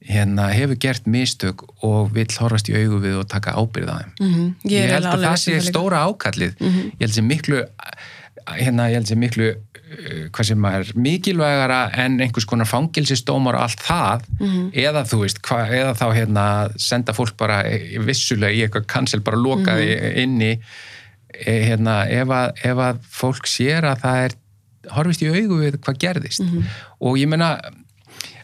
hérna hefur gert mistök og vill horfast í augu við og taka ábyrð á þeim Mhm. ég, held að það sé um stóra ákallið ég held sem miklu hérna, ég held sem miklu uh, hvað sem er mikilvægara en einhvers konar fangilsistómar og allt það Mhm. eða þú veist, hva, eða þá hérna senda fólk bara eh, vissulega í eitthvað cancel, bara loka Mhm. því inni eh, hérna, ef að, ef að fólk sér að það er horfist í augu við hvað gerðist Mhm. og ég meina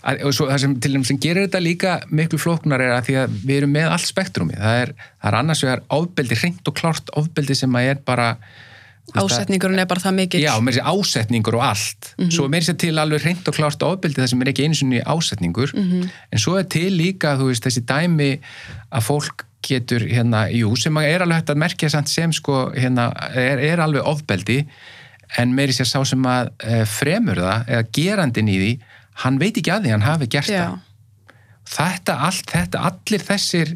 að, og svo það sem til þeim sem gerir þetta líka miklu flóknar er að því að við erum með allt spektrumi, það er, það er annars vegar ofbeldi, hreint og klárt ofbeldi sem að er bara Ásetningurinn er bara það mikill. Já, með þessi ásetningur og allt. Svo er með þessi til alveg hreint og klárt ofbeldi það sem er ekki einu sinni ásetningur. En svo er til líka, þú veist, þessi dæmi að fólk getur hérna, jú, sem er alveg hægt að merkja samt sem sko, hérna, er, er alveg ofbeldi en meiri sér sá sem að e, fremur það, eða gerandin í því hann veit ekki að því, hann hafi gert Já. það. Þetta, allt þetta, allir þessir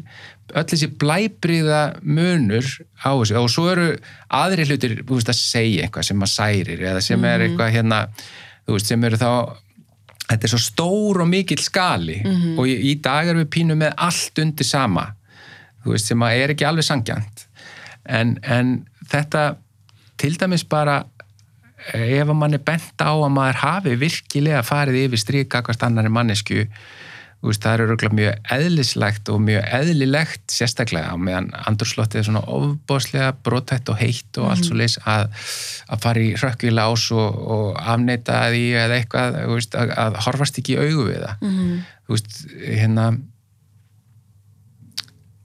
öll þessi blæbriða munur á þessu. Og svo eru aðri hlutir, þú veist, að segja eitthvað sem að særir eða sem er eitthvað hérna, þú veist, sem eru þá þetta er svo stór og mikill skali. Og í, í dag erum við pínu með allt undir sama þú veist, sem að er ekki alveg sangjant en, en þetta til dæmis bara ef að mann er bent á að maður hafi virkilega farið yfir stríka hvert annari mannesku veist, það er örgulega mjög eðlislegt og mjög eðlilegt sérstaklega meðan andurslottið er svona ofbóðslega brotætt og heitt og allt svo leys að, að fara í rökkvi lás og, og afneita því eða eitthvað veist, að, að horfast ekki í augu við það. Mhm. þú veist, hérna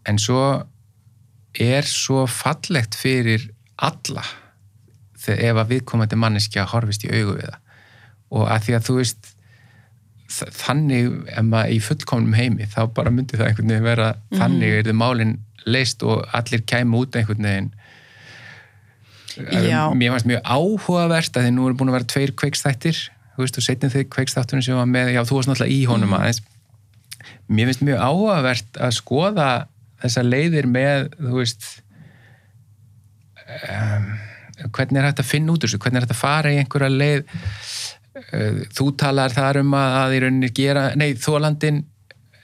en svo er svo fallegt fyrir alla ef að viðkomandi manneskja horfist í augu við það. Og að því að þú veist þannig ef maður í fullkomnum heimi þá bara myndi það einhvern veginn vera þannig er þið málin leist og allir kæmu út einhvern veginn. Já. mér fannst mjög áhugavert að því nú er búin að vera tveir kveikstættir þú veist og setjum þig kveikstáttunum sem var með já þú varst náttúrulega í honum aðeins. Mér finnst mjög áhugavert að skoða þessar leiðir með þú veist um, hvernig er hægt að finna út úr þessu, hvernig er hægt að fara í einhverja leið þú talar þar um að, að í rauninni gera, nei þólandin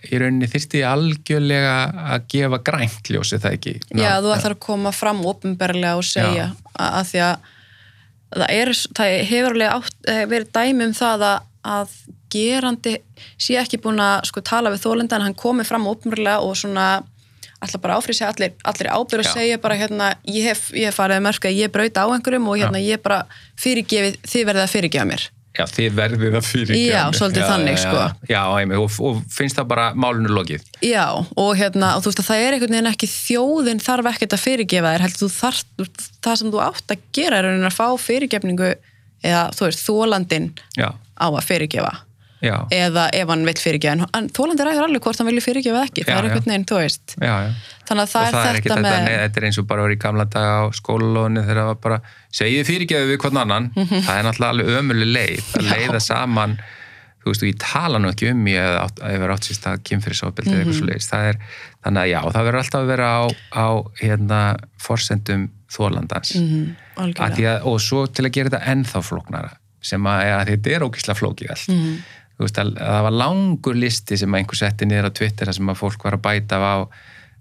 í rauninni þyrfti algjörlega að gefa grænt ljósi það ekki? Já, þú ætlar að koma fram ofinberlega og segja að, að því að það, er, það hefur alveg átt, eh, verið dæmi um það að, að gerandi sé ekki búin að sko, tala við þólenda en hann komi fram ofinberlega og svona ætla bara áfrið sér allir, allir að Já. segja bara hérna, ég hef, ég hef farið að mörka ég braut á einhverjum og hérna ég bara fyrirgefið, þið verðið að fyrirgefa mér Já, þið verðið að fyrir Já, svolítið þannig, sko. Já, einmitt, og, og finnst það bara málinu lokið? Já, og hérna, og þú veist að það er einhvern veginn ekki þjóðin þarf ekkert að fyrirgefa þér, heldur þú þarf, það sem þú átt að gera er að fá fyrirgefningu eða þú veist, þólandin Já, á að fyrirgefa já, eða ef hann vill fyrirgefa, en þólandi ræður alveg hvort hann vilja fyrirgefa eða ekki, Já, það er já. einhvern veginn, þú veist. Þannig að það það er er þetta þetta, með nei, þetta er eins og bara verið í gamla daga á skólalóðinu þegar það var bara segið fyrirgeðu við hvern annan? Það er náttúrulega alveg ömuleg leið að Mhm. Leiða saman þú veist og ég tala nú ekki um ég að ef er átt sérst að kynfyrirsofbildi eða eitthvað svo leiðis það er, þannig að já, það verður alltaf að vera á, á hérna, forsendum þólandans Mhm, algjörlega. að, og svo til að gera þetta ennþá flóknara sem að, að þetta er ógislega flókið allt. Mhm. þú veist að, að það var langur listi sem einhver setti niður á Twitter sem að fólk var að bæta á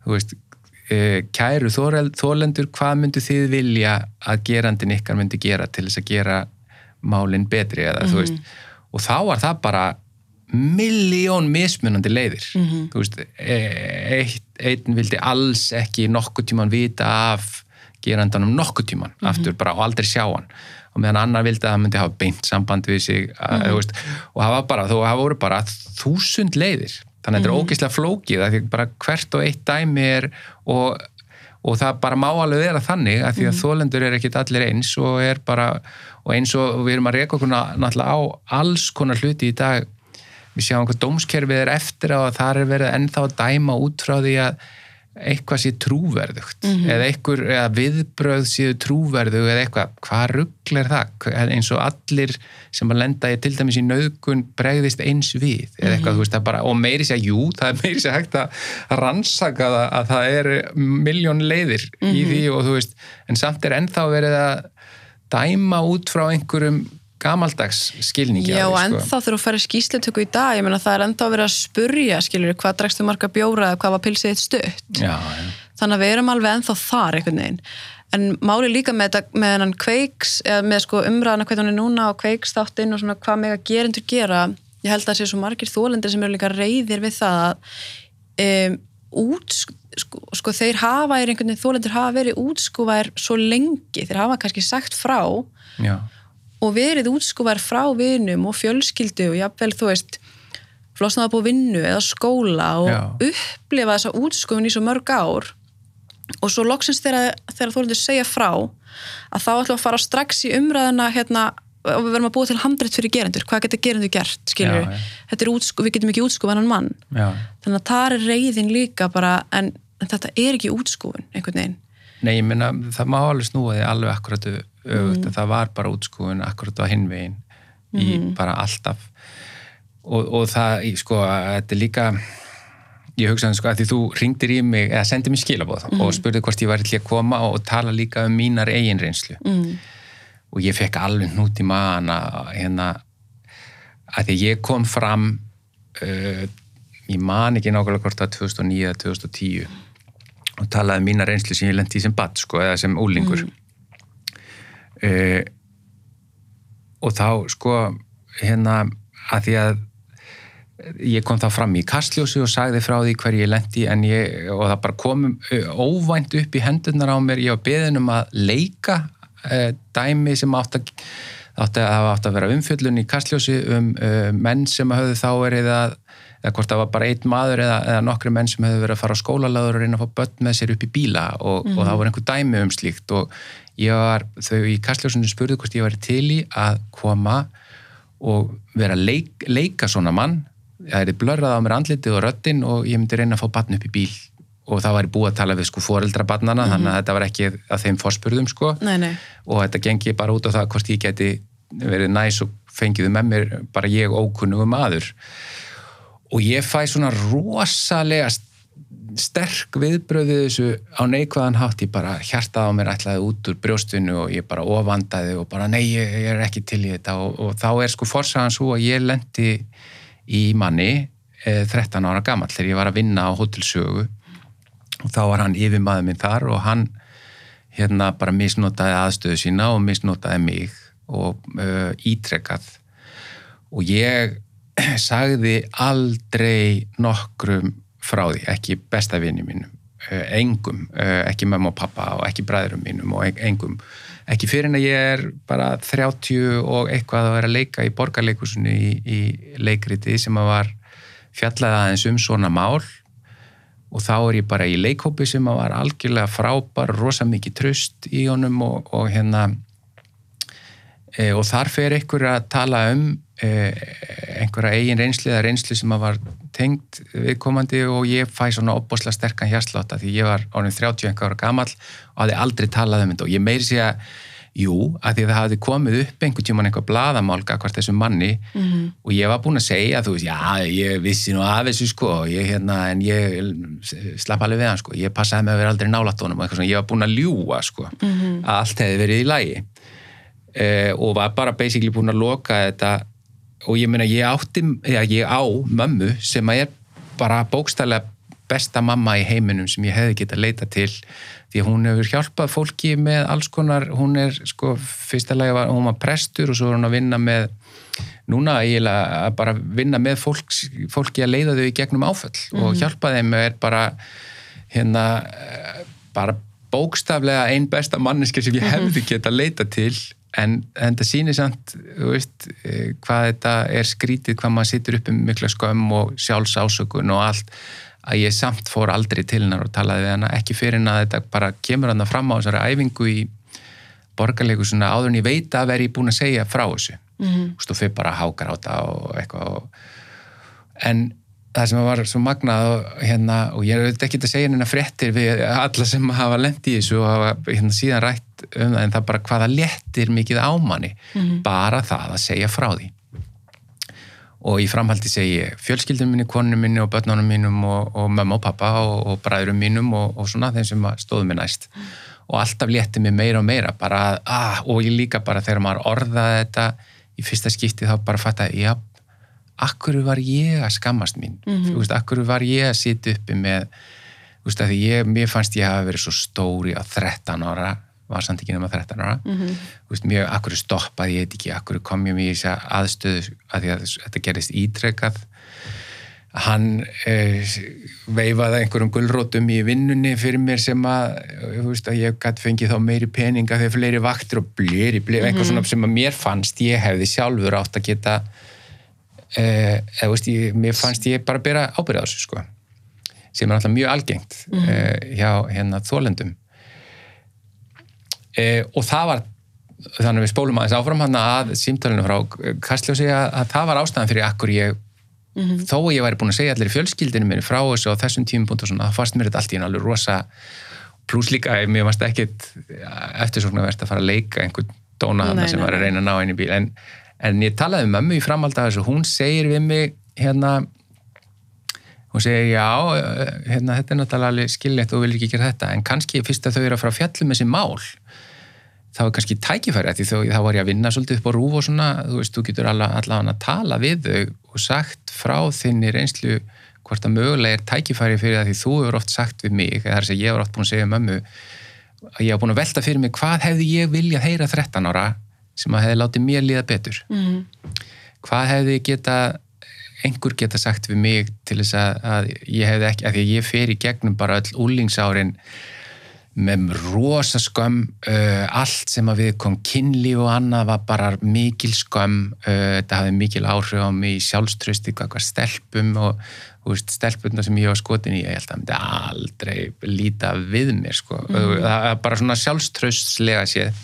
veist e, kæru þólendur hvað myndu þið vilja að gerandin ykkar myndi gera til þess að gera málinn betri eða þú veist. Og þá var það bara miljón mismunandi leiðir. Þú veist e, eitt, einn vildi alls ekki nokkuð tíman vita af gerandanum nokkuð tíman aftur bara og aldrei sjá hann og meðan annar vildi að það myndi hafa beint samband við sig að, þú veist, og var bara, þú hafa voru bara þúsund leiðir. Þannig að þetta er ógeðslega flókið að því bara hvert og eitt dæmi er og, og það bara má alveg vera þannig að því að þólendur er ekkit allir eins og er bara, og eins og við erum að reyka okkur náttúrulega á alls konar hluti í dag. Við sjáum hvað dómskerfið er eftir að það er verið ennþá dæma út frá því að eitthvað sé trúverðugt eða, einhver, eða viðbröð séu trúverðug eða eitthvað, hvað ruggl er það? Eins og allir sem að lenda í til dæmis í nauðgun bregðist eins við eða eitthvað, þú veist, það bara, og meiri sér jú, það er meiri sér hægt að að rannsaka það að það er miljón leiðir í því og þú veist en samt er ennþá verið að dæma út frá einhverjum gamaldags skilningi Já, því, sko. ennþá þegar þú færir skýslutöku í dag, ég meina það er ennþá verið að spurja, skilur, hvað dregstu marga bjóra eða hvað var pilsið stutt. Já, já. Þannig að við erum alveg ennþá þar einhvern veginn. En máli líka með, hennan kveiks, eða með sko umræðana hvernig hún er núna og kveiks þáttinn og svona hvað með að gerendur gera, ég held að það sé svo margir þólendir sem eru líka reyðir við það að um, út, sko, sko þeir hafa, er einhvern veginn þólendur hafa verið útskúfaðir svo lengi, þeir hafa kannski sagt frá já. Og verið útskúfar frá vinum og fjölskyldu og jafnvel þú veist flosnaða búið vinnu eða skóla og Já. upplifa þessa útskúfun í svo mörg ár. Og svo loksins þegar, þegar þú erum segja frá að þá ætlum að fara strax í umræðina hérna og við verðum að búa til handrætt fyrir gerendur. Hvað geta gerendur gert, er útskú, við getum ekki útskúfað hann mann. Já. þannig að það er reyðin líka bara en, en þetta er ekki útskúfun einhvern veginn. Nei, ég minna, það má alveg snúa því alveg akkurat öfugt, að það var bara útskúin akkurat á hinvegin í bara alltaf. Og, og það, sko, að þetta er líka ég hugsaði sko að því þú ringdir í mig eða sendið mér skilabóð og spurði hvort ég væri til að koma og, og tala líka um mínar eigin reynslu. Mm. og ég fekk alveg hnút í maðan að hérna að því ég kom fram uh, ég man ekki nákvæmlega hvort það 2009 eða 2010 og talaði um mína reynslu sem ég lendi í sem badd sko, eða sem úlingur uh, og þá sko hérna að því að ég kom þá fram í kastljósi og sagði frá því hver ég lendi en ég, og það bara kom uh, óvænt upp í hendurnar á mér, ég var beðin um að leika uh, dæmi sem átt að átti að hafa átt að vera umfjöllun í kastljósi um uh, menn sem höfðu þá verið að eða hvort það var bara einn maður eða, eða nokkri menn sem hefðu verið að fara á skólalaður og reyna að fá börn með sér upp í bíla og, og það var einhver dæmi um slíkt. Og ég var, þau í kastljósinu spurðu hvort ég var til í að koma og vera að leik, leika svona mann. Það er blörrað á mér andlitið og röddinn og ég myndi reyna að fá barn upp í bíl. Og það var búið að tala við sko foreldra barnana þannig að þetta var ekki að þeim forspurðum sko. Nei, nei, og þetta gengi bara út á það hvort ég geti verið næs og fengiðu með mér bara ég ókunnugu maður og ég fæ svona rosalega st- sterk viðbröðið þessu á neikvæðan hátt. Ég bara hjartað á mér ætlaði út úr brjóstinu og ég bara ofandaði og bara nei ég, ég er ekki til í þetta. Og, og þá er sko forsagan svo að ég lendi í manni eh, 13 ára gamall þegar ég var að vinna á hótelsögu og þá var hann yfir maður minn þar og hann hérna bara misnotaði aðstöðu sína og misnotaði mig og uh, ítrekkað og ég sagði aldrei nokkrum frá því, ekki besta vini mínum uh, engum, uh, ekki mamma og pappa og ekki bræðurum mínum og en- engum. Ekki fyrir en að ég er bara 30 og eitthvað að vera að leika í borgarleikusinu í, í leikriti sem að var fjallaði aðeins um svona mál. Og þá er ég bara í leikhópi sem að var algjörlega frábær, rosa mikið tröst í honum og, og hérna e, og þar fer einhver að tala um einhverja eigin reynsli eða reynsli sem að var tengt viðkomandi og ég fæ svona opbosla sterkan hjarsláta því ég var ánum 30 einhver ára gamall og hafði aldrei talað um þetta og ég meiri sé að Jú, að því að það hafði komið upp einhvern tíman eitthvað blaðamálga hvort þessum manni -hmm. og ég var búin að segja, þú veist, já, ég vissi nú af þessu sko, ég, hérna, en ég slapp alveg við hann sko, ég passaði með að vera aldrei nálatónum og eitthvað svona, ég var búin að ljúa sko, -hmm. að allt hefði verið í lægi eh, og var bara basically búin að loka þetta og ég meina, ég átti, já, ég á mömmu sem að er bara bókstæðlega besta mamma í heiminum sem ég hefði getað leita til því hún hefur hjálpað fólki með alls konar, hún er sko fyrsta lagi var hún var prestur og svo er hún að vinna með núna eiginlega að bara vinna með fólk, fólki að leiða þau í gegnum áföll mm -hmm. og mhm. hjálpa þeim er bara hérna bara bókstaflega einn besta manneski sem ég hefði mhm. getað leita til en, en það sýnir samt veist, eh, hvað þetta er skrítið hvað maður situr upp um mikla skömm og sjálfsásökun og allt að ég samt fór aldrei til hennar og talaði við hennar ekki fyrir hennar að þetta bara kemur hann fram á þessari æfingu í borgarleiku svona áður en ég veit að veri búin að segja frá þessu mm -hmm. og fyrir bara hákar á þetta og eitthvað og... en það sem var svo magnað og, hérna, og ég veit ekki að segja hennar fréttir við alla sem hafa lendið í þessu og hafa hérna, síðan rætt um það en það bara hvaða léttir mikið ámanni mm -hmm. bara það að segja frá því og í framhaldi segi ég fjölskyldunum minni, konunum minni og börnunum mínum og, og mamma og pappa og, og bræðurum mínum og, og svona þeim sem stóðu mér næst mm. og alltaf létti mér meira og meira bara, ah, og ég líka bara þegar maður orðaði þetta í fyrsta skipti þá bara fatt að já, akkur var ég að skammast mín mm -hmm. þú veist, akkur var ég að sitja uppi með þú veist, að því ég, mér fannst ég að vera svo stóri á 13 ára var samt ekki nema 13 ára mm -hmm. veist, mjög, akkur stoppaði ég ekki akkur kom ég mér í þess aðstöðu að því að þetta gerist ítrekkað hann eh, veifaði einhverjum gullrótum í vinnunni fyrir mér sem að, veist, að ég gæti fengið þá meiri peninga þegar fleiri vaktir og bleri, bleri mm -hmm. eitthvað svona sem að mér fannst ég hefði sjálfur átt að geta eða veist ég, mér fannst ég bara að bera ábyrða á þessu sko. Sem er alltaf mjög algengt mm eh, hjá hérna þólendum e, og það var þannig að við spólum aðeins áfram hann að símtölunum frá Kastljósi að, að það var ástæðan fyrir akkur ég mm -hmm. þó að ég væri búin að segja allir fjölskyldinu minni frá þessu og þessum tímupunkt og svona, það fannst mér þetta allt í alveg rosa pluss líka, mér fannst ekkit eftirsóknarverst að fara að leika einhvern dóna hann sem var að reyna að ná einu bíl. En, en ég talaði um mömmu í framhald af þessu, hún segir við mig hérna hún segir já, hérna þetta er náttúrulega skilnett og vil ekki gera þetta. En kannski fyrst að þau eru að fara að fjalla með um þessi mál þá er kannski tækifæri því þá var ég að vinna svolítið upp á rúf og svona, þú veist, þú getur allavega að tala við þau og sagt frá þinni reynslu hvort að mögulega er tækifæri fyrir það því þú hefur oft sagt við mig, þess að ég hefur oft búin að segja mömmu að ég hef búin að velta fyrir mig hvað hefði ég viljað heyra 13 ára sem að hefði látið mér líða betur mm. hvað hefði geta einhver geta sagt við mig til þess að, að ég hefði ekki, að því að ég fer í gegnum bara öll úlingsárin með rosa skömm uh, allt sem að við kom kynlíf og annað var bara mikil skömm uh, þetta hafði mikil áhrif á mig sjálfströsti, hvað stelpum og veist, stelpuna sem ég var skotin í ég held að það myndi aldrei líta við mér sko, mm. það er bara svona sjálfströstslega séð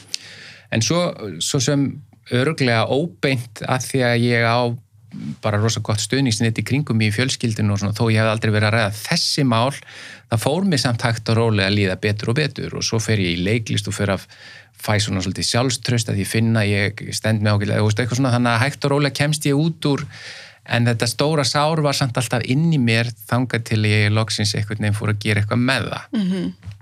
en svo, svo sem örglega óbeint að því að ég á bara rosa gott stuðningsnitt í kringum í fjölskyldinu og svona, þó ég hef aldrei verið að ræða þessi mál, það fór mér samt hægt og rólega að líða betur og betur og svo fer ég í leiklist og fer að fæ svona svolítið sjálfströst að ég finna ég stend með ákveðlega, eitthvað svona þannig að hægt og rólega kemst ég út úr en þetta stóra sár var samt alltaf inn í mér þangað til ég loksins eitthvað nefn fór að gera eitthvað með það mm -hmm.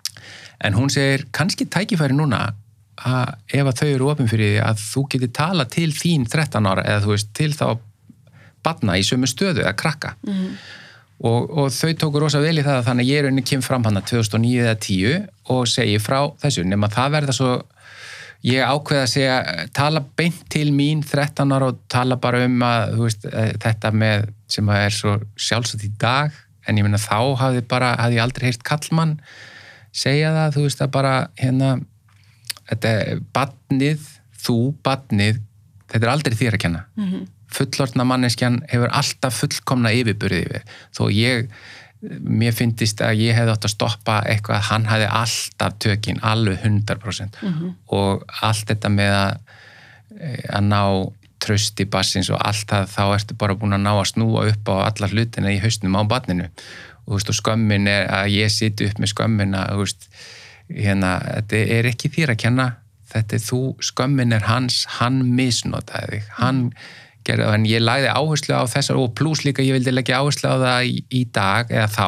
en hún segir, kannski tækifæri núna að ef að þau eru ofin fyrir því að þú getur tala til þín 13 ára eða þú veist til þá batna í sömu stöðu að krakka mm. og, og þau tóku rosa vel í það að þannig að ég er unni kem fram hann að 2009 eða 10 og segi frá þessu nema það verða svo ég ákveða að segja, tala beint til mín 13 ára og tala bara um að veist, eh, þetta með sem að er svo sjálfsagt í dag en ég minna þá hafði bara, hafði aldrei heyrt kallmann segja það, þú veist að bara hérna þetta er badnið, þú badnið þetta er aldrei þér að kenna. Mm -hmm fullortna manneskjan hefur alltaf fullkomna yfirbyrði yfir. Þó ég, mér finnist að ég hef átt að stoppa eitthvað að hann hafi alltaf tökinn, alveg 100% mm -hmm. og allt þetta með að, að ná tröst í bassins og allt það þá ertu bara búin að ná að snúa upp á alla hlutina í hausnum á barninu. Og, veist, og skömmin er að ég siti upp með skömmin að hérna, þetta er ekki þér að kenna. Þetta er þú, skömmin er hans hann misnotaði hann gerði það, en ég lagði áherslu á þessar og pluss líka ég vildi leggja áherslu á það í, í dag eða þá,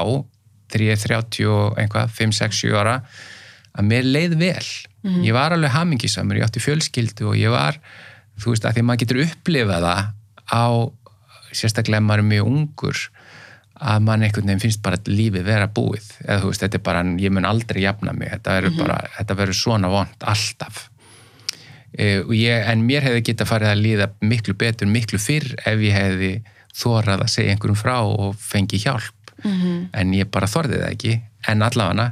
þegar ég er 30 og einhvað, 5, 6, 7 ára að mér leið vel. Ég var alveg hamingisamur, ég átti fjölskyldu og ég var, þú veist, að því að maður getur upplifað það á sérstaklega maður er mjög ungur að mann einhvern veginn finnst bara að lífið vera búið. Eða þú veist, þetta er bara, ég mun aldrei jafna mig, þetta verður bara, þetta verður svona vond alltaf. E, og ég, en mér hefði getað farið að líða miklu betur, miklu fyrr ef ég hefði þórað að segja einhverjum frá og fengi hjálp. En ég bara þorði það ekki. En allavega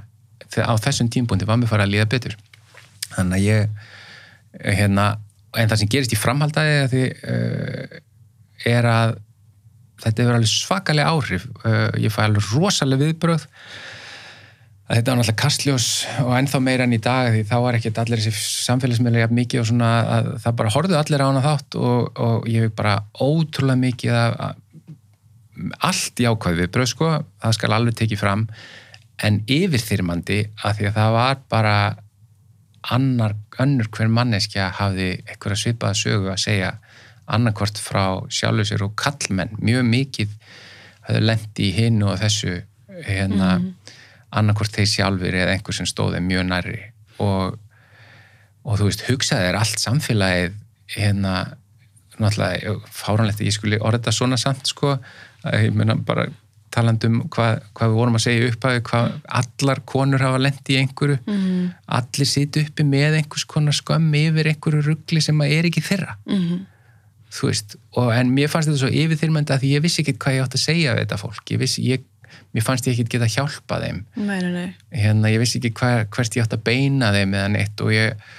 á þessum tímpunkti var mér farið að líða betur. Þannig að ég hérna, en það sem gerist í framhaldaði því, uh, er að þetta hefur alveg svakalega áhrif. Uh, ég fæ alveg rosalega viðbröð þetta var náttúrulega kastljós og ennþá meira enn í dag því þá var ekkert allir þessi samfélagsmiðlega jafn mikið og svona að það bara horfðu allir á hana þátt og, og ég hef bara ótrúlega mikið að, að allt jákvæð viðbröð sko, það skal alveg tekið fram. En yfirþyrmandi að því að það var bara annar, önnur hver manneskja hafði eitthvað svipaða sögu að segja annarkvort frá sjálfur sér og kallmenn, mjög mikið hafði lendi í hinu og þessu hérna mm. annarkvort þeir sjálfur eða einhver sem stóði mjög nærri og, og þú veist, hugsaði er allt samfélagið hérna náttúrulega fáranlegt að ég skuli orða þetta svona samt sko, ég meina bara talandum hvað, hvað við vorum að segja upp að hvað allar konur hafa lendi í einhverju, Mhm. allir siti uppi með einhvers konar skömm yfir einhverju ruggli sem að er ekki þeirra Mhm. Þú veist, og en mér fannst þetta svo yfirþyrmandi að ég vissi ekki hvað ég átt að segja við þetta fólk, ég vissi, ég, mér fannst ég ekki geta hjálpað þeim, Nei, nei, nei. hérna ég vissi ekki hver, hvert ég átt að beina þeim eða neitt og ég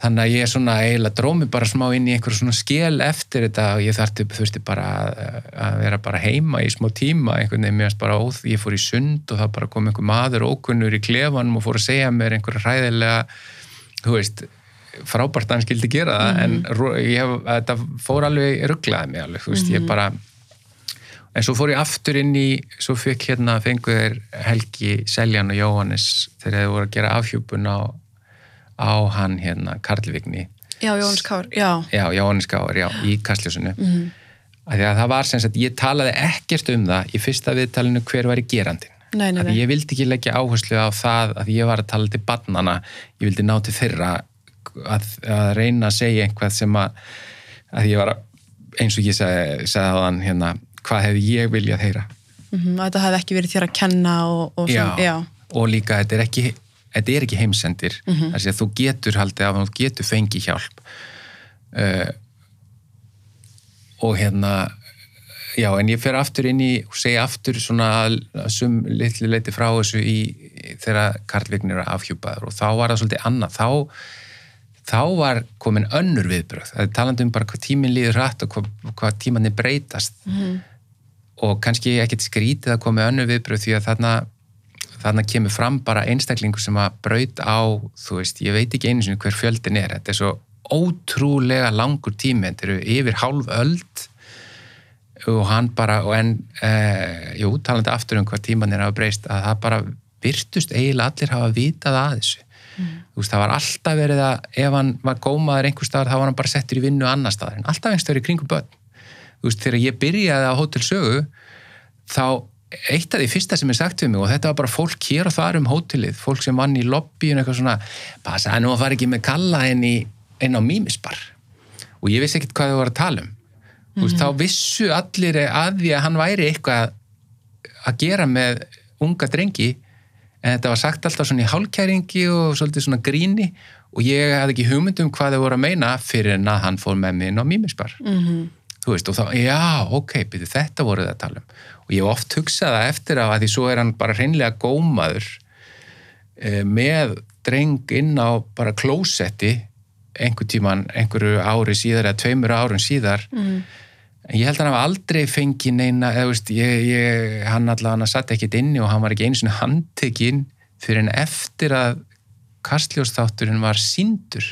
þannig að ég svona eiginlega drómi bara smá inn í einhver svona skil eftir þetta og ég þarfti, þurfti bara að, að vera bara heima í smá tíma einhvern veginn, mér finnst bara óð, ég fór í sund og það bara kom einhver maður ókunnur í klefanum og fór að segja mér einhver hræðilega þú veist, frábært að hann skildi gera það en ro- ég hef, þetta fór alveg rugglaði mig alveg, þú veist, ég bara en svo fór ég aftur inn í svo fekk hérna, fengu þeir Helgi Seljan og Jóhannes þegar þeir voru að gera afhjúpun á, á hann hérna Karlvigni Já, Jóhannes Kár, já. já, Jóhannes Gáar, já, í Kastljósinu mm -hmm. að það var sem sagt ég talaði ekkert um það í fyrsta viðtalinu hver var í gerandin Nei, nei, nei. ég vildi ekki leggja áherslu á það að ég var að tala til barnana ég vildi ná til þeirra að, að reyna að segja einhvað sem að, að ég var að, eins og ég sagði, sagði á hann hérna, hvað hefði ég viljað heyra Mm Þetta hefði ekki verið þér að kenna og, og já, svona, já. og líka þetta er ekki þetta er ekki heimsendir mm -hmm. að þú getur haldið af, þú getur fengið hjálp uh, og hérna já, en ég fer aftur inn í og segja aftur svona að sum litli leiti frá þessu í, þegar Karlvignir er afhjúpaður og þá var það svolítið annað, þá þá var komin önnur viðbröð það er talandi um bara hvað tíminn líður hratt og hvað, hvað tímanni breytast. Og kannski ekkert skrítið að koma önnur viðbröð því að þarna þarna kemur fram bara einstaklingur sem að braut á, þú veist, ég veit ekki einu sinni hver fjöldin er, þetta er svo ótrúlega langur tími, þetta eru yfir hálf öld. Og hann bara, og en e, jú, talandi aftur um hvað tíman er að breyst að það bara virtust eiginlega allir hafa vitað að þessu þú veist, það var alltaf verið að ef hann var gómaður einhver staðar, þá var hann bara settur í vinnu annar staðar, en alltaf einhver staðar í kringum börn. Þú veist, þegar ég byrjaði á Hótel Sögu þá eitt af því fyrsta sem er sagt við mig og þetta var bara fólk hér og þar um hótelið fólk sem vann í lobbyun eitthvað svona passaði nú að fara ekki með kalla inn, í, inn á mímisbar. Og ég vissi ekkert hvað þau voru að tala um. Mm veist, þá vissu allir að því að hann væri eitthvað að gera með unga drengi en þetta var sagt alltaf svona í hálkæringi og svolítið svona gríni og ég hafði ekki hugmynd um hvað þau voru að meina fyrir en að hann fór með mig inn á mímisbar Mm þú veist, og þá, já, ok, byrju, þetta voru það að tala um. Og ég oft hugsað það eftir á að því svo er hann bara hreinlega gómaður e, með dreng inn á bara klósetti einhver tíman, einhverju ári síðar eða tveimur árun síðar -hmm. En ég held að hann hafa aldrei fengið neina, eða veist, ég, ég, hann allavega hann satt ekkit inni og hann var ekki einu svona handtekinn fyrir en eftir að kastljósþátturinn var síndur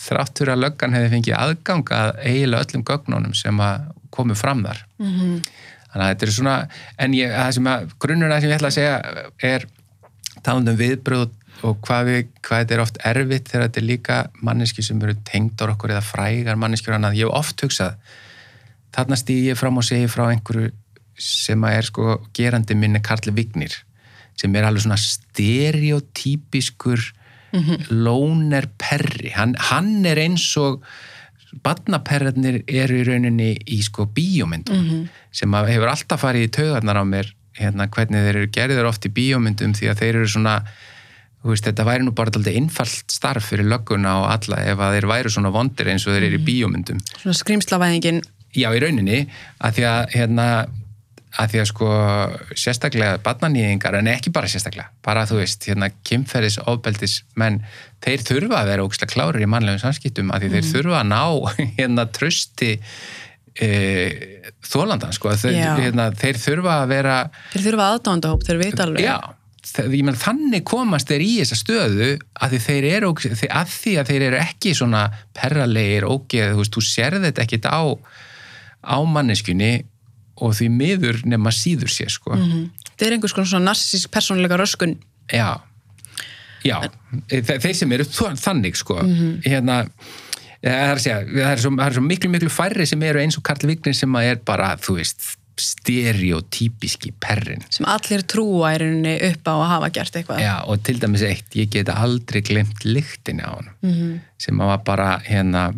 þráttur að löggan hefði fengið aðgang að eiginlega öllum gögnunum sem að komu fram þar. Mhm. Þannig að þetta er svona, en ég, það sem að, grunnurinn að sem ég ætla að segja er talandi um viðbröð og hvað, við, hvað þetta er oft erfitt þegar þetta er líka manneski sem eru tengdor okkur eða frægar manneskjur annað, ég hef oft hugsað þarna stýði ég fram og segi frá einhverju sem að er sko gerandi minni Karli Vignir sem er alveg svona stereotypiskur mm -hmm. lóner perri hann, hann er eins og badnaperrarnir eru í rauninni í sko bíómyndum mm -hmm. sem hefur alltaf farið í taugarnar á mér hérna hvernig þeir eru gerðir oft í bíómyndum því að þeir eru svona Veist, þetta væri nú bara alltaf innfallt starf fyrir lögguna og alla ef að þeir væru svona vondir eins og þeir eru í mhm. bíómyndum Svona skrimslavæðingin Já, í rauninni, að því að hérna, að því að sko sérstaklega barnanýðingar, en ekki bara sérstaklega bara þú veist, hérna, kynferðis ofbeldis, menn þeir þurfa að vera ógislega klárir í mannlegum samskiptum að því mm. þeir þurfa að ná hérna trösti e, þólandan, sko þeir, hérna, þeir þurfa að vera Þeir þurfa aðdándahóp, þeir veit alveg Já Menn, þannig komast þeir í þessa stöðu að, þeir eru, að því að þeir eru ekki svona perralegir ógeð, þú veist, þú sérði þetta ekkit á, á manneskunni og því miður nema síður sér sko. Mm -hmm. Þetta er einhvers konar svona narsísk persónuleika röskun Já, já en... þeir sem eru þannig sko mm -hmm. hérna það er, segja, það, er svo, það er svo miklu miklu færri sem eru eins og Karl Vignin sem er bara, þú veist stereotypíski perrin sem allir trúa er upp á að hafa gert eitthvað Já, og til dæmis eitt, ég get aldrei glemt lyktinni á hann mm -hmm. sem var bara hérna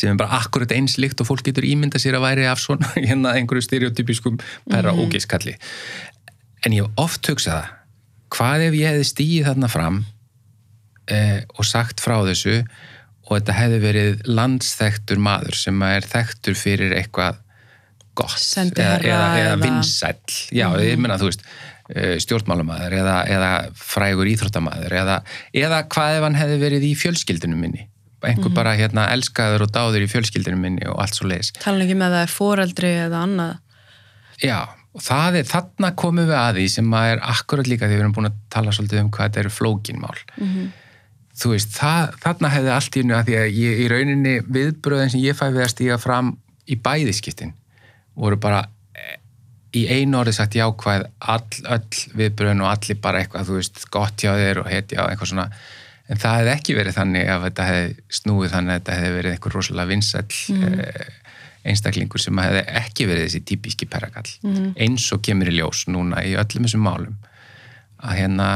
sem er bara akkurat eins lykt og fólk getur ímynda sér að væri af svona hérna einhverju stereotypískum perra mm -hmm. ógiskalli en ég hef oft hugsað hvað ef ég hefði stíið þarna fram eh, og sagt frá þessu og þetta hefði verið landsþektur maður sem er þektur fyrir eitthvað gott eða, eða, eða vinsæll já, mm. ég menna, þú veist eh, stjórnmálumæður eða, eða frægur íþróttamæður eða hvað ef hann hefði verið í fjölskyldunum minni einhver mm. bara hérna elskaður og dáður í fjölskyldunum minni og allt svo leiðis Tala ekki með það er foreldri eða annað Já, og er, þarna komum við að því sem að er akkurat líka því við erum búin að tala svolítið um hvað þetta eru flókinmál mm -hmm. þú veist, það, þarna hefði allt í unni að því að ég, í rauninni viðbröðin sem ég fæ við að stíga fram í bæðiskiptin voru bara eh, í einu orði sagt jákvæð all, öll viðbröðin og allir bara eitthvað, þú veist, gott hjá þér og hetja og eitthvað svona, en það hefði ekki verið þannig að þetta hefði snúið þannig að þetta hefði verið eitthvað rosalega vinsall mm. eh, einstaklingur sem hefði ekki verið þessi típiski perrakall mm. eins og kemur í ljós núna í öllum þessum málum að hérna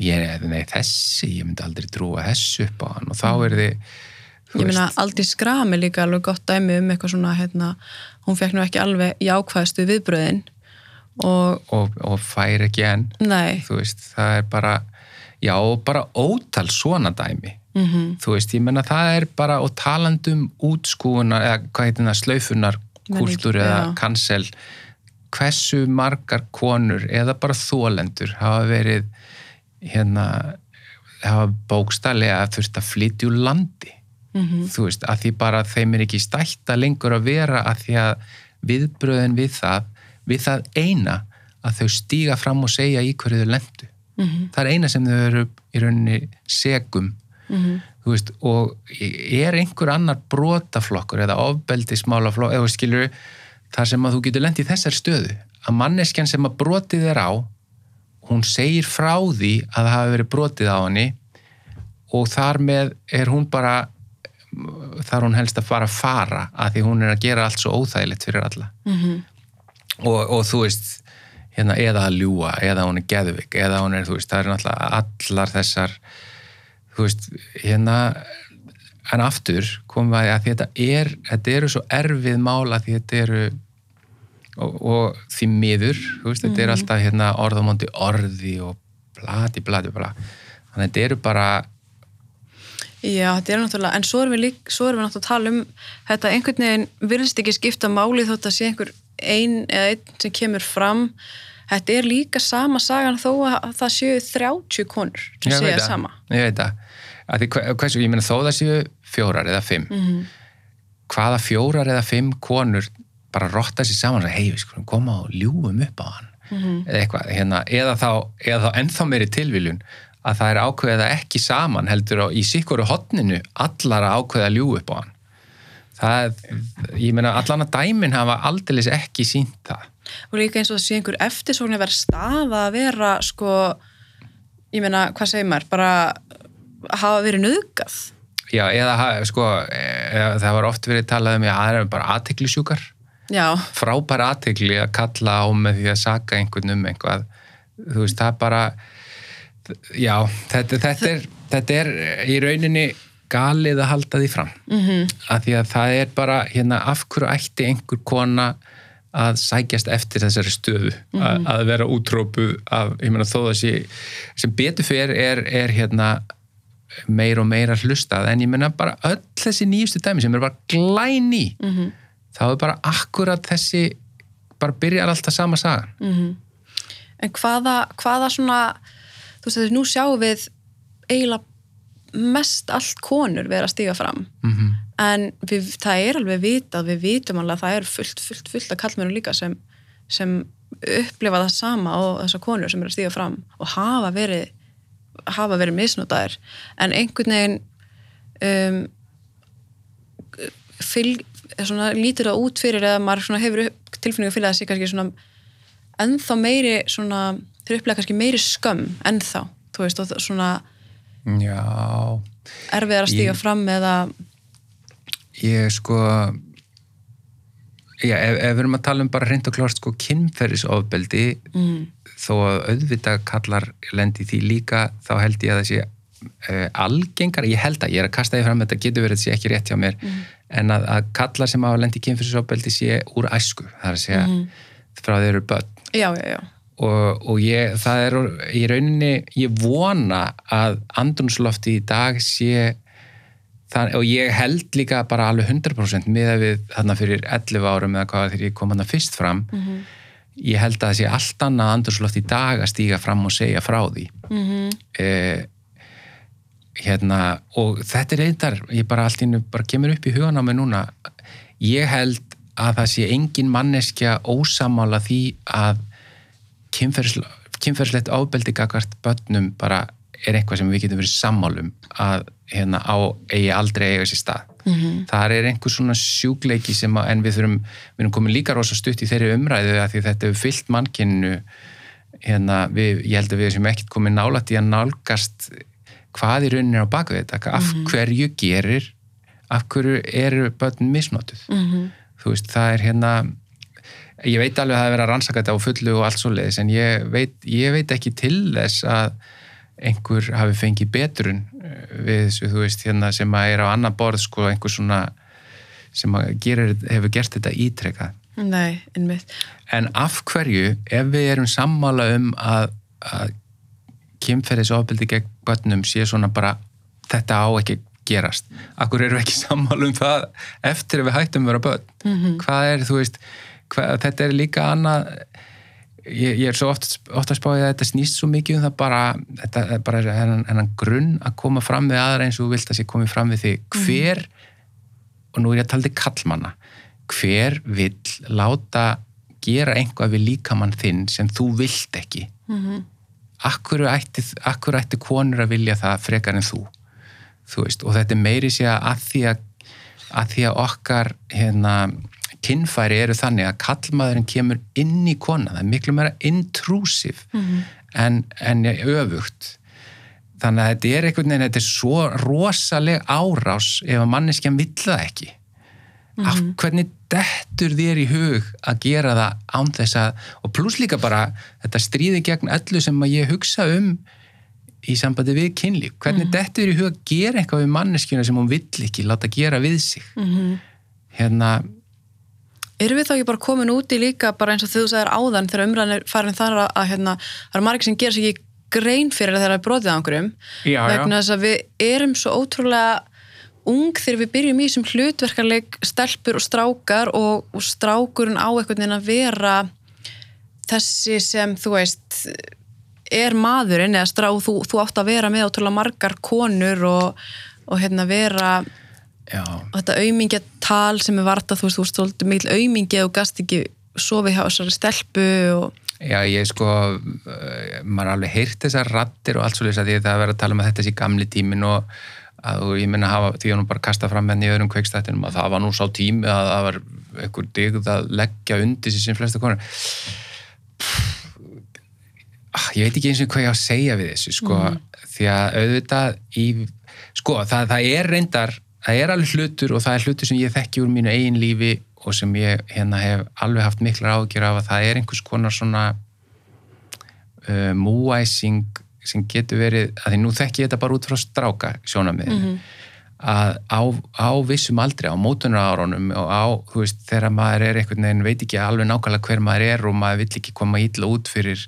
ég, nei, þessi, ég myndi aldrei trúa þessu upp á hann og þá er þið Ég meina, Aldí Skrami líka alveg gott dæmi um eitthvað svona, hérna, hún fekk nú ekki alveg jákvæðstu viðbröðin og, og, og fær ekki enn þú veist, það er bara já, bara ótal svona dæmi mm -hmm. þú veist, ég menna það er bara og talandum útskúunar eða hvað heitir það, slaufunar kultúr eða kansel hversu margar konur eða bara þólendur hafa verið hérna hafa bókstallega þurft að flytja úr landi mm -hmm. þú veist, að því bara þeim er ekki stætta lengur að vera að því að viðbröðin við það við það eina að þau stíga fram og segja í hverju þau lendu mm -hmm. það er eina sem þau eru í rauninni segum mm -hmm. þú veist, og er einhver annar brotaflokkur eða ofbeldismálaflokkur, eða skilur þar sem að þú getur lendið þessar stöðu að manneskjan sem að brotið er á hún segir frá því að það hafi verið brotið á henni og þar með er hún bara þar hún helst að fara að fara að því hún er að gera allt svo óþægilegt fyrir alla mm -hmm. og, og þú veist hérna, eða að ljúa, eða hún er geðvik eða hún er, þú veist, það er náttúrulega allar þessar þú veist, hérna en aftur komum við að þetta er þetta eru svo erfið mála því þetta eru og, og því miður, þú veist, mm þetta er mhm. alltaf hérna, orðamondi orði og bladi, bladi, bladi þannig að þetta eru bara Já, þetta er náttúrulega, en svo erum við lík, svo erum við náttúrulega að tala um þetta einhvern veginn virðist ekki skipta máli þótt að sé einhver ein eða einn sem kemur fram þetta er líka sama sagan þó að það séu 30 konur sem ég segja sama. Ég veit það, að hversu, ég menna þó það séu fjórar eða fimm mm -hmm. hvaða fjórar eða fimm konur bara rotta sér saman og hei, við skulum koma og ljúum upp á hann mm -hmm. eða eitthvað, hérna, eða þá, eða þá ennþá meiri tilviljun að það er ákveðið ekki saman heldur og í sikuru hotninu allar að ákveða ljú upp á hann það, ég meina allan að dæmin hafa aldeilis ekki sínt það. Og líka eins og það sé einhver eftirsókn að vera stað að vera sko ég meina, hvað segir maður, bara hafa verið nöðgað Já, eða sko, eða, það var oft verið talað um, já, það er bara aðteklisjúkar já, frábær aðtekli að kalla á með því að saka einhvern um einhvað þú veist, það bara já, þetta, þetta, er, þetta er í rauninni galið að halda því fram. Mm -hmm. af því að það er bara hérna, af hverju ætti einhver kona að sækjast eftir þessari stöðu? Að, að vera útrópuð af, ég meina þó að sé sem betur fyrir er, er hérna meir og meira hlustað. En ég meina bara öll þessi nýjustu dæmi sem er bara glæni -hmm. þá er bara akkurat þessi bara byrjar alltaf sama sagan. En hvaða, hvaða svona þú veist, nú sjáum við eiginlega mest allt konur vera að stíga fram -hmm. en við, það er alveg vitað, við vitum alveg að það er fullt, fullt, fullt að kallmennum líka sem, sem upplifa það sama og þessar konur sem eru að stíga fram og hafa verið hafa verið misnotaðir en einhvern veginn um, fylg, svona, lítur það út fyrir eða maður hefur tilfinningu fyrir sé kannski svona ennþá meiri svona, þeir upplega kannski meiri skömm ennþá, þú veist, og svona Já, erfið að stíga Ég- fram eða ég sko já, ef, ef við erum að tala um bara hreint og klárt sko kynferðisofbeldi mm, þó að auðvitað kallar lendi því líka þá held ég að það sé uh, algengar, ég held að ég er að kasta því fram þetta getur verið að sé ekki rétt hjá mér en að, að kallar sem hafa lendi kynferðisofbeldi sé úr æsku, það er að segja frá þeir eru börn. Já, já, já og, og ég, það er í rauninni, ég vona að andrunslofti í dag sé og ég held líka bara alveg 100% miða við þarna fyrir 11 árum eða hvað þegar ég kom hann fyrst fram. Ég held að það sé allt annað andrunslofti í dag að stíga fram og segja frá því. Mm eh, hérna og þetta er eitthvað, ég bara allt innu bara kemur upp í hugan á mig núna. Ég held að það sé engin manneskja ósamála því að kynferðislegt ábeldi gagvart börnum bara er eitthvað sem við getum verið sammálum að hérna á eigi aldrei eiga sér stað. -hmm. Það er einhver svona sjúkleiki sem að, en við þurfum, við erum komin líka rosa stutt í þeirri umræðu að því þetta hefur fyllt mannkynnu hérna, við, ég held að við sem ekkert komin nálætt í að nálgast hvað í rauninni er á baku þetta, af hverju gerir, af hverju eru börn misnotuð. Mm Þú veist, það er hérna, ég veit alveg að það er verið að rannsaka þetta á fullu og allt svo leiðis, en ég veit, ég veit ekki til þess að einhver hafi fengið betrun eh, við þessu, þú veist, hérna sem að er á annan borð, sko, einhver svona sem að gerir, hefur gert þetta ítrekað. Nei, innmitt En af hverju, ef við erum sammála um að, að kynferðisofbeldi gegn börnum sé svona bara, þetta á ekki gerast. Akkur eru við ekki sammála um það eftir að við hættum vera börn. Mhm. Hvað er, þú veist, hvað, þetta er líka annað, ég, ég er svo oft, oft að spája að þetta snýst svo mikið um það bara, þetta er bara hennan, grunn að koma fram við aðra eins og vilt að sé komið fram við þig. Hver, og nú er ég að tala til kallmanna, hver vill láta gera einhvað við líkamann þinn sem þú vilt ekki? Mm akkur ætti, akkur ætti konur að vilja það frekar en þú? Þú veist, og þetta er meiri sé að því að, að því að okkar hérna, kinnfæri eru þannig að kallmaðurinn kemur inn í kona, það er miklu meira intrusiv en, en öfugt. Þannig að þetta er einhvern veginn, þetta er svo rosaleg árás ef að manneskjan vill það ekki. Af hvernig dettur þér í hug að gera það án þess að, og pluss líka bara þetta stríði gegn öllu sem að ég hugsa um í sambandi við kynlíf, hvernig dettur þér í hug að gera eitthvað við manneskjuna sem hún vill ekki láta gera við sig? -hmm. hérna, Erum við þá ekki bara komin út í líka bara eins og þú sagðir áðan þegar umræðan er farin þar að, að hérna, það eru margir sem gera sér ekki grein fyrir þeirra brotið á einhverjum Já, já. vegna þess að við erum svo ótrúlega ung þegar við byrjum í þessum hlutverkarleik stelpur og strákar og, og strákurinn á einhvern veginn að vera þessi sem þú veist er maðurinn eða strá, þú, þú átt að vera með ótrúlega margar konur og, og hérna vera já, og þetta aumingja tal sem er varta þú veist, þú veist, svolítið mikil aumingja og gast ekki sofið hjá þessari stelpu og já, ég sko uh, maður alveg heyrt þessar rattir og allt svo lýsa því að það er verið að tala um að þetta sé gamli tímin og að ég minna hafa því að hún bara kasta fram henni í öðrum kveikstættinum að það var nú sá tími að það var einhver digð að leggja undir sér sem flesta konur. Ah, ég veit ekki eins og hvað ég á að segja við þessu sko, því að auðvitað í, sko, það, það er reyndar það er alveg hlutur og það er hlutur sem ég þekki úr mínu eigin lífi og sem ég hérna hef alveg haft miklar ágjör af að það er einhvers konar svona uh, múæsing sem getur verið, að því nú þekki ég þetta bara út frá stráka sjónamiðinu að á, á vissum aldrei á mótunarárunum og á, þú veist, þegar maður er einhvern veginn, veit ekki alveg nákvæmlega hver maður er og maður vill ekki koma ítla út fyrir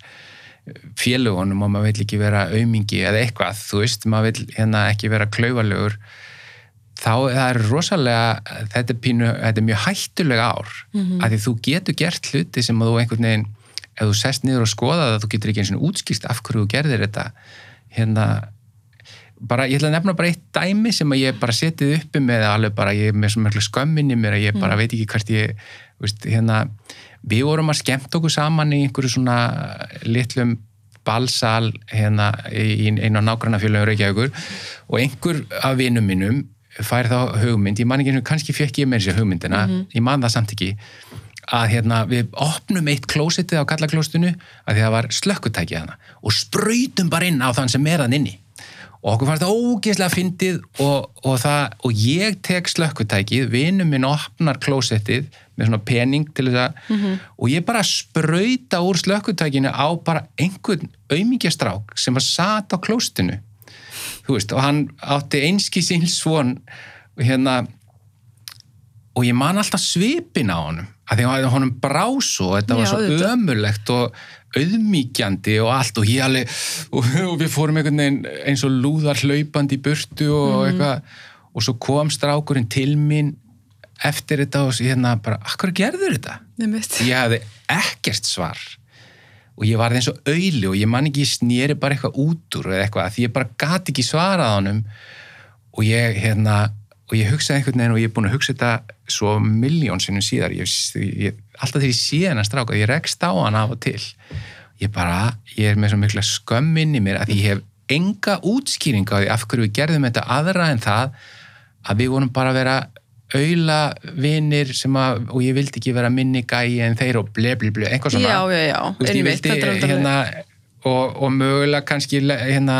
félugunum og maður vill ekki vera aumingi eða eitthvað, þú veist, maður vill hérna ekki vera klauvalögur þá er rosalega þetta er, pínu, þetta er mjög hættulega ár mm -hmm. að því þú getur gert hluti sem að þú einhvern veginn, ef þú sest niður og skoða það, þú getur ekki eins og útskýrst af hverju þú gerðir þetta hérna bara, ég ætla að nefna bara eitt dæmi sem að ég bara setið uppi með alveg bara, ég er með svo mörglu skömminni mér að ég bara mm. veit ekki hvert ég veist, hérna, við vorum að skemmt okkur saman í einhverju svona litlum balsal hérna í einu á nágranna fjöluður Reykjavíkur og einhver af vinum mínum fær þá hugmynd, ég man ekki kannski fekk ég með þessi hugmyndina, mm -hmm. ég man það samt ekki að hérna, við opnum eitt klósitið á kallaklóstunu að því að það var slökkutækið hana og spröytum bara inn á þann sem er hann inni og okkur fannst það ógeðslega fyndið og, og, það, og ég tek slökkutækið, vinnum minn opnar klósettið með svona pening til þess að mm -hmm. og ég bara spröyta úr slökkutækinu á bara einhvern auðmíkjastrák sem var satt á klóstinu veist, og hann átti einski sín svon hérna og ég man alltaf svipin á honum að því að honum brás og þetta Já, var svo þetta. ömulegt og auðmíkjandi og allt og ég alveg og, og við fórum einhvern veginn eins og lúðar hlaupandi í burtu og mm. eitthvað og svo kom strákurinn til mín eftir þetta og hérna bara, akkur gerður þetta? Ég hafði ekkert svar og ég var eins og auðli og ég man ekki snýri bara eitthvað út úr eða eitthvað því ég bara gati ekki svarað á hann og ég hérna og ég hugsaði einhvern veginn og ég er búin að hugsa þetta svo miljón sinnum síðar. Ég, ég, alltaf þegar ég sé hennar stráka ég rekst á hann af og til. Ég bara, ég er með svo mikla skömmin í mér að ég hef enga útskýring á því af hverju við gerðum þetta aðra en það að við vorum bara að vera auðla vinir sem að, og ég vildi ekki vera minni gæi en þeir og ble ble ble, eitthvað svona. Já, já, já, veist, ég vildi hérna og, og mögulega kannski hérna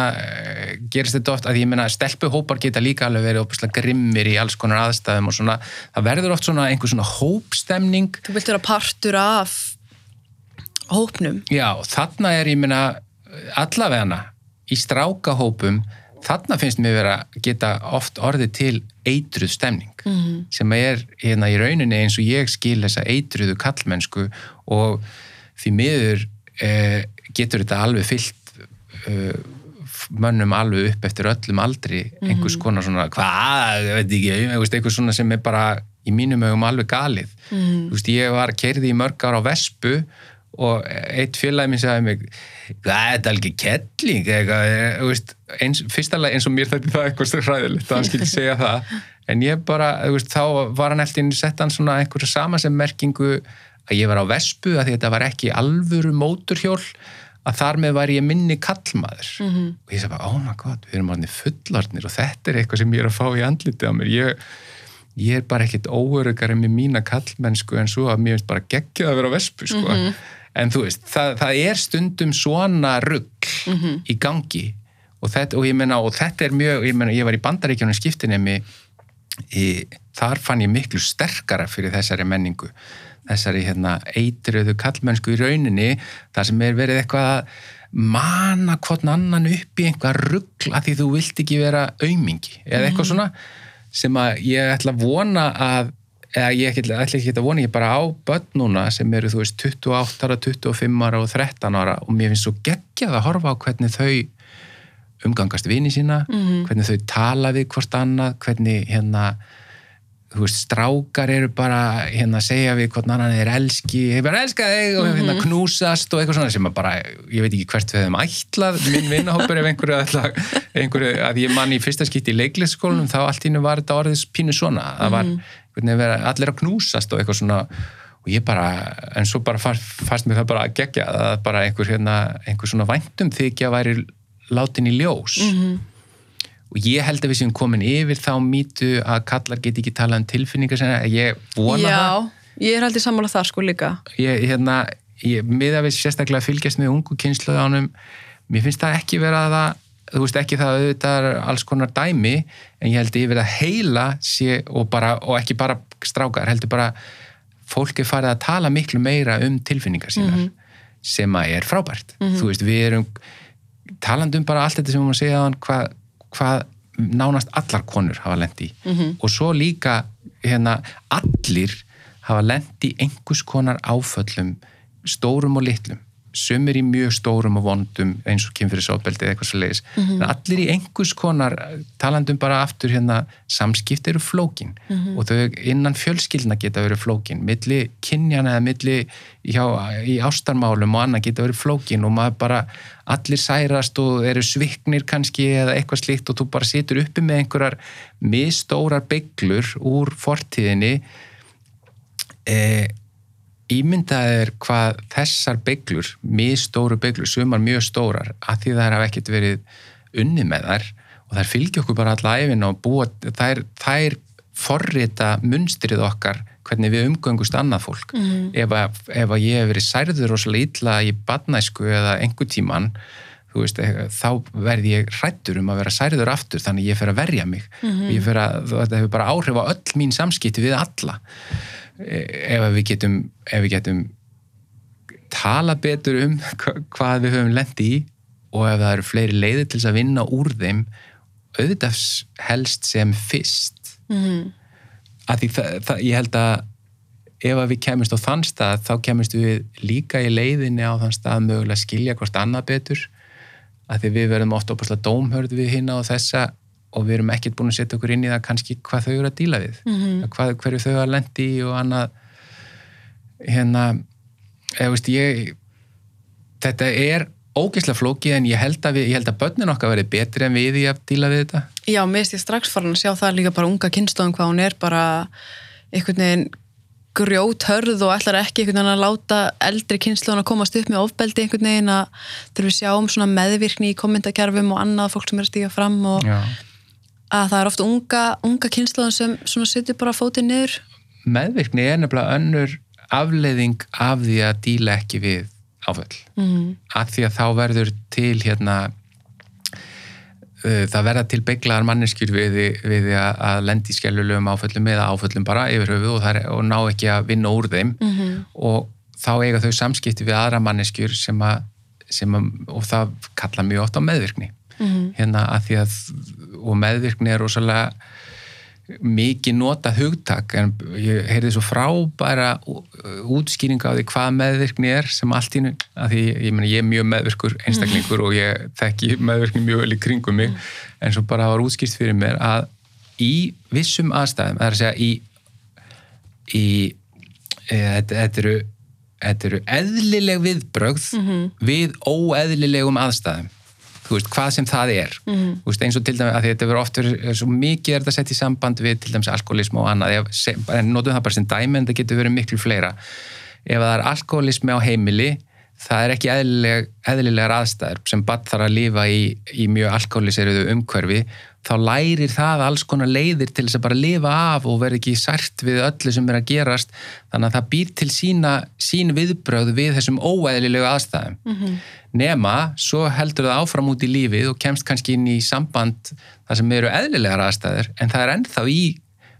gerist þetta oft að ég menna stelpuhópar geta líka alveg verið opuslega grimmir í alls konar aðstæðum og svona, það verður oft svona einhver svona hópstemning. Þú vilt vera partur af hópnum. Já, þarna er ég menna allavegna í strákahópum þarna finnst mér vera geta oft orðið til eitruð stemning mm -hmm. sem er hérna í rauninni eins og ég skil þessa eitruðu kallmennsku og því miður eh, getur þetta alveg fyllt eh, mönnum alveg upp eftir öllum aldri -hmm. einhvers konar svona, hvað, ég veit ekki einhvers svona sem er bara í mínum ögum alveg galið mm -hmm. veist, ég var kerði í mörg ára á Vespu og eitt félagi minn sagði mig hvað er alveg kettling fyrstalega eins og mér þetta það eitthvað hræðilegt að hann skildi segja það en ég bara, veist, þá var hann eftir sett hann svona einhverja sama sem merkingu að ég var á Vespu að þetta var ekki alvöru móturhjól að þar með var ég minni kallmaður mm -hmm. og ég sagði bara, oh my god, við erum alveg fullarnir og þetta er eitthvað sem ég er að fá í andlitið á mér ég, ég er bara ekkit óörugari með mína kallmennsku en svo að mér finnst bara geggjað að vera Vespu sko. mm -hmm en þú veist, það, það er stundum svona rugg mm -hmm. í gangi og þetta, og ég menna, og þetta er mjög, ég menna, ég var í bandaríkjónum skiptinemi í, þar fann ég miklu sterkara fyrir þessari menningu þessari hérna eitriðu kallmennsku í rauninni þar sem er verið eitthvað að mana hvern annan upp í einhvað ruggl að því þú vilt ekki vera aumingi eða eitthvað -hmm. svona sem að ég ætla að vona að eða ég ætla ekki að vona ég bara á börn núna sem eru þú veist 28 ára, 25 ára og 13 ára og mér finnst svo geggjað að horfa á hvernig þau umgangast vini sína, mm -hmm. hvernig þau tala við hvort annað, hvernig hérna þú veist, strákar eru bara hérna að segja við hvort annan er elski, er bara elska þig og hérna mhm. knúsast og eitthvað svona sem að bara ég veit ekki hvert við hefum ætlað minn vinnahópur ef einhverju, ætla, einhverju að ég mann í fyrsta skipti í leiklisskólunum mm. þá allt ínu var þetta orðis pínu svona það var mm vera, allir að knúsast og eitthvað svona. Og ég bara, en svo bara fannst, fannst mér það bara að gegja að bara einhver, hérna, einhver svona væntum þykja væri látin í ljós. Mm -hmm. og ég held að við séum komin yfir þá mítu að kallar get ekki tala um tilfinningar sem ég vona Já, það. ég er haldið sammála það sko líka. Ég, hérna, ég miða við sérstaklega að fylgjast með ungu kynsluðánum mér finnst það ekki vera að það þú veist ekki það að auðvitað er alls konar dæmi en ég held ég verið að heila sé, og, bara, og ekki bara strákar, heldur bara fólk er farið að tala miklu meira um tilfinningar sínar sem að er frábært. Þú veist, við erum talandum bara allt þetta sem við máum að segja hvað, hvað nánast allar konur hafa lendi í. Og svo líka hérna, allir hafa lendi einhvers konar áföllum stórum og litlum sumir í mjög stórum og vondum eins og kynfyrirsofbeldi eða eitthvað svo leiðis en allir í einhvers konar talandum bara aftur hérna samskipt eru flókin. Og þau innan fjölskyldna geta verið flókin. Milli kynjana eða milli hjá, í ástarmálum og annað geta verið flókin og maður bara allir særast og eru sviknir kannski eða eitthvað slíkt og þú bara situr uppi með einhverjar misstórar bygglur úr fortíðinni eða ímyndaðir hvað þessar bygglur, mjög stóru bygglur, sumar mjög stórar, að því þær hafa ekkert verið unni með þær og þær fylgja okkur bara alla æfina og búa, þær, þær forrita munstrið okkar hvernig við umgöngust annað fólk. Mm. Ef, að, ef að ég hef verið særður rosalega illa í badnæsku eða einhver tíman, veist, þá verð ég hrættur um að vera særður aftur þannig ég fer að verja mig. Mm -hmm. Ég fer að, þetta hefur bara áhrif á öll mín samskipti við alla ef við getum, ef við getum tala betur um hvað við höfum lendi í og ef það eru fleiri leiðir til þess að vinna úr þeim auðvitað helst sem fyrst mm -hmm. að því það, það, ég held að ef að við kemumst á þann stað þá kemumst við líka í leiðinni á þann stað mögulega að skilja hvort annað betur að því við verðum oft opaslega dómhörð við hérna og þessa og við erum ekkert búin að setja okkur inn í það kannski hvað þau eru að díla við. Mm -hmm. hvað, hverju þau að lendi í og annað. Hérna eða veist ég þetta er ógeðslega flókið en ég held að, við, ég held að börnin okkar verið betri en við í að díla við þetta. Já, mér erst ég strax farin að sjá það líka bara unga kynnstofum hvað hún er bara einhvern veginn grjóthörð og ætlar ekki einhvern veginn að láta eldri kynnslóðan að komast upp með ofbeldi einhvern veginn að þurfum við sjá um svona meðvirkni í kommentarkerfum og annað fólk sem er að stíga fram og Já að það er ofta unga, unga kynnslóðan sem sittur bara fótið niður meðvirkni er nefnilega önnur afleiðing af því að díla ekki við áföll mm -hmm. af því að þá verður til hérna uh, það verða til beiglaðar manneskjur við, við að lendi skjælulegum áföllum eða áföllum bara yfir höfu og, er, og ná ekki að vinna úr þeim mm -hmm. og þá eiga þau samskipti við aðra manneskjur sem að, sem að og það kalla mjög oft á meðvirkni mm -hmm. hérna að því að og meðvirkni er rosalega mikið nota hugtak en ég heyrði svo frábæra útskýring á því hvað meðvirkni er sem allt í nú, að því ég, meni, ég er mjög meðvirkur einstaklingur mm. og ég þekki meðvirkni mjög vel í kringum mig mm. en svo bara var útskýrt fyrir mér að í vissum aðstæðum, það er að segja í, í e, þetta, þetta eru þetta eru eðlileg viðbrögð mm -hmm. við óeðlilegum aðstæðum veist, hvað sem það er. Mm veist, eins og til dæmis, að þetta verður oft svo mikið er þetta sett í samband við til dæmis alkoholism og annað, en notum það bara sem dæmi en það getur verið miklu fleira. Ef það er alkoholismi á heimili það er ekki eðlileg, eðlilegar aðstæður sem bara þarf að lifa í, í mjög alkoholiseruðu umhverfi þá lærir það alls konar leiðir til þess að bara lifa af og verði ekki sært við öllu sem er að gerast. Þannig að það býr til sína, sín viðbröð við þessum óeðlilegu aðstæðum. Mm -hmm nema svo heldur það áfram út í lífið og kemst kannski inn í samband þar sem eru eðlilegar aðstæður en það er ennþá í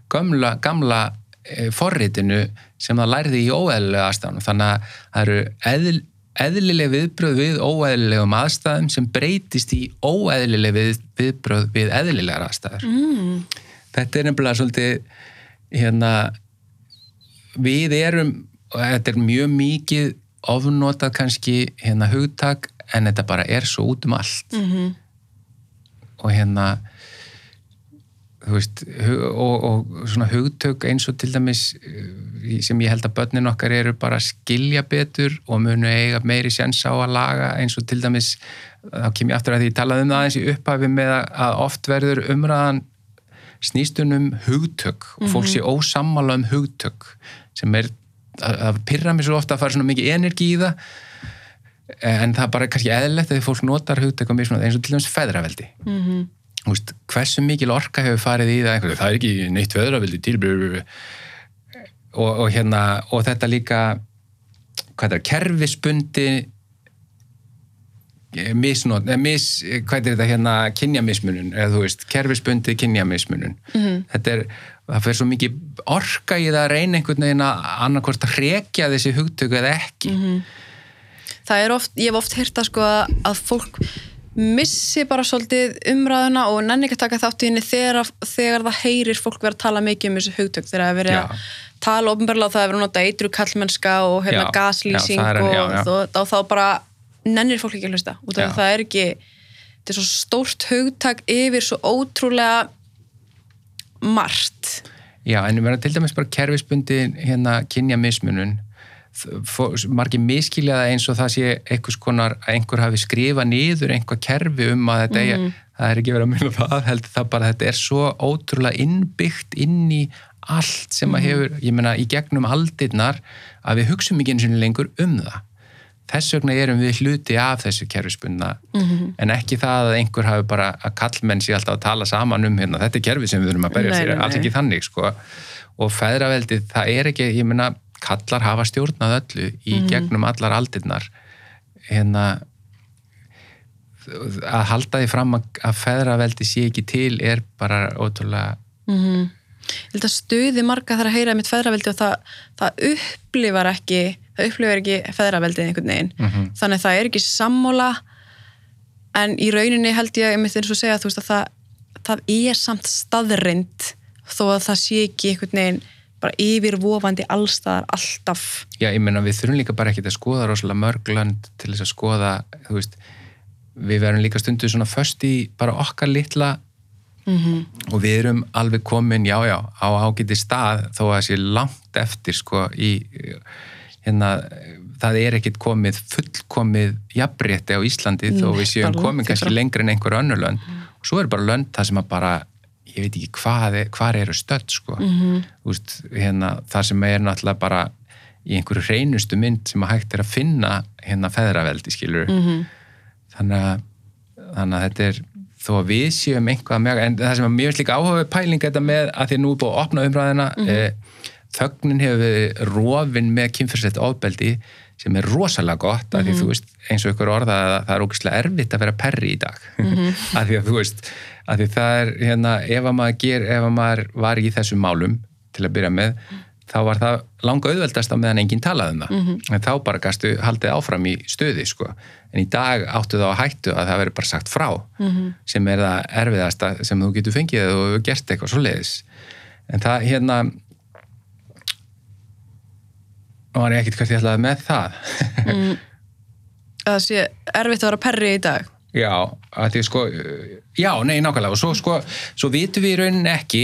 gamla, gamla e, forritinu sem það lærði í óeðlilega aðstæðunum. Þannig að það eru eðl, eðlileg viðbröð við óeðlilegum aðstæðum sem breytist í óeðlileg við, viðbröð við eðlilegar aðstæður mm. þetta er nefnilega svolítið hérna við erum og þetta er mjög mikið ofnotað kannski hérna hugtak en þetta bara er svo út um allt mm -hmm. og hérna veist og, og svona hugtök eins og til dæmis eh, sem ég held að börnin okkar eru bara að skilja betur og munu eiga meiri séns á að laga eins og til dæmis þá kem ég aftur að því ég talaði um það eins í upphafi með að oft verður umræðan snýstunum hugtök og fólk mhm. sé ósammála um hugtök sem er það pyrra mér svo ofta að fara svona mikið energi í það en það er bara kannski eðlert að því fólk notar hugtæk eins og til dæmis feðraveldi mm -hmm. Vist, hversu mikil orka hefur farið í það það er ekki neitt feðraveldi til og, og, hérna, og þetta líka hvað er það, kerfisbundi eh, misnót, eða mis, hvað er þetta hérna kynjamismunun, eða þú veist kerfisbundi kynjamismunun -hmm. þetta er, það fer svo mikið orka í það að reyna einhvern veginn að annarkvort að rekja þessi hugtöku eða ekki -hmm. það er oft, ég hef oft hýrt að sko að fólk missi bara svolítið umræðuna og nenni ekki að taka þátt í henni þegar, þegar það heyrir fólk vera að tala mikið um þessu hugtök þegar það verið að tala ofnbarlega og það hefur notað eitru kallmennska og hérna já, gaslýsing já, er, og, já, og, og þá bara nennir fólk ekki að hlusta af það er ekki þetta er svo stórt hugtak yfir svo ótrúlega margt. Já, en við verðum til dæmis bara kerfisbundi hérna kynja mismunun margir miskiljaða eins og það sé einhvers konar að einhver hafi skrifað niður einhver kerfi um að þetta mm -hmm. er, það er ekki verið að mynda það heldur það bara þetta er svo ótrúlega innbyggt inn í allt sem að mhm. hefur, ég menna í gegnum aldirnar að við hugsaum ekki eins og lengur um það þess vegna erum við hluti af þessu kerfispunna mm -hmm. en ekki það að einhver hafi bara að kallmenn sér alltaf að tala saman um hérna, þetta er kerfi sem við þurfum að berja sér, alls ekki þannig sko. og feðraveldið, það er ekki, ég menna kallar hafa stjórnað öllu í -hmm. gegnum allar aldirnar hérna að halda því fram að, að feðraveldi sé ekki til er bara ótrúlega mm -hmm. Ég held að stuði marga þar að heyra mitt feðraveldi og það, það upplifar ekki það upplifar ekki feðraveldið einhvern veginn mm -hmm. þannig að það er ekki sammóla en í rauninni held ég myndi eins og segja að, veist, að það, það er samt staðrind þó að það sé ekki einhvern veginn bara yfirvofandi allstaðar alltaf. Já, ég menna við þurfum líka bara ekki að skoða rosalega mörg lönd til þess að skoða, þú veist við verðum líka stundu svona först í bara okkar litla mm -hmm. og við erum alveg komin, já já á ágæti stað þó að sé langt eftir sko í hérna, það er ekkit komið fullkomið jafnrétti á Íslandi Nei, þó við séum komin kannski lengur en einhver önnur lönd mm. og svo er bara lönd það sem að bara ég veit ekki hvað, hvað eru stödd sko. mm -hmm. Úst, hérna, það sem er náttúrulega bara í einhverju hreinustu mynd sem að hægt er að finna hérna feðraveldi skilur mm -hmm. þannig, að, þannig að þetta er þó að við séum einhvað mjög en það sem er mjög slik áhuga pæling þetta með að því að nú er búið að opna umræðina mm -hmm. eh, þögnin hefur rofin með kynferðslegt ofbeldi sem er rosalega gott af því þú veist eins og ykkur orða að það er ógeðslega erfitt að vera perri í dag af því að þú veist að því það er hérna, ef að maður ger, ef að maður var í þessum málum til að byrja með mm. þá var það langa auðveldast að meðan enginn talaði um það, mm -hmm. en þá bara gastu haldið áfram í stöði, sko en í dag áttu þá að hættu að það veri bara sagt frá mm -hmm. sem er það erfiðasta sem þú getur fengið og gerst eitthvað svo leiðis en það, hérna hann er ekkert hvert ég ætlaði með það mm. Það sé erfitt að vera perri í dag Já, að því sko, já, nei, nákvæmlega. Og svo sko, svo vitum við í rauninni ekki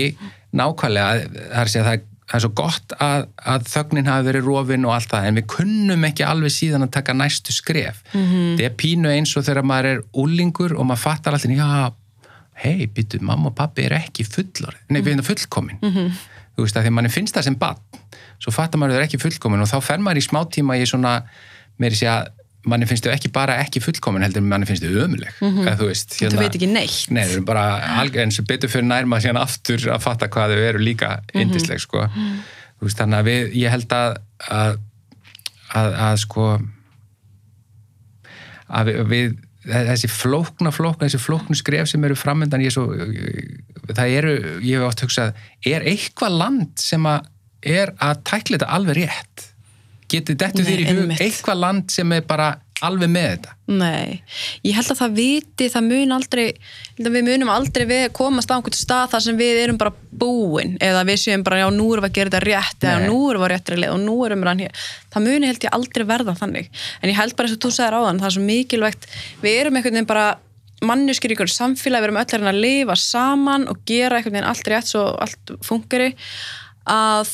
nákvæmlega, það er, það, það er svo gott að, að þögnin hafi verið rofin og allt það, en við kunnum ekki alveg síðan að taka næstu skref. Mm -hmm. þetta er pínu eins og þegar maður er úlingur og maður fattar alltaf, já hei, byttu, mamma og pappi er ekki fullor nei, við erum fullkomin. Mm -hmm. þú veist að því að mann finnst það sem bann svo fattar maður að það er ekki fullkomin og þá fer maður í smá tíma í svona, meiri sé að manni finnst þau ekki bara ekki fullkomin heldur manni finnst þau ömuleg mm -hmm. þú veist, hérna, veit ekki neitt. Nei, þau eru bara alveg eins og betur fyrir nærma síðan aftur að fatta hvað þau eru líka indisleg sko. Mm -hmm. veist, þannig að við, ég held að að, að, að sko að við, þessi flókna flókna, þessi flóknu skref sem eru framöndan ég svo, það eru, ég hef átt að hugsa er eitthvað land sem að er að tækla þetta alveg rétt getið dettu þér í hug eitthvað land sem er bara alveg með þetta? Nei, ég held að það viti, það mun aldrei við munum aldrei við komast á einhvern stað þar sem við erum bara búin eða við séum bara, já, nú erum við að gera þetta rétt Nei. eða nú erum við að réttri leið og nú erum við að hér það muni held ég aldrei verða þannig. En ég held bara eins og þú segir á þann, það er svo mikilvægt. Við erum einhvern veginn bara mannuskir í einhvern samfélag, við erum öll að lifa saman og gera einhvern veginn allt rétt svo allt fungeri að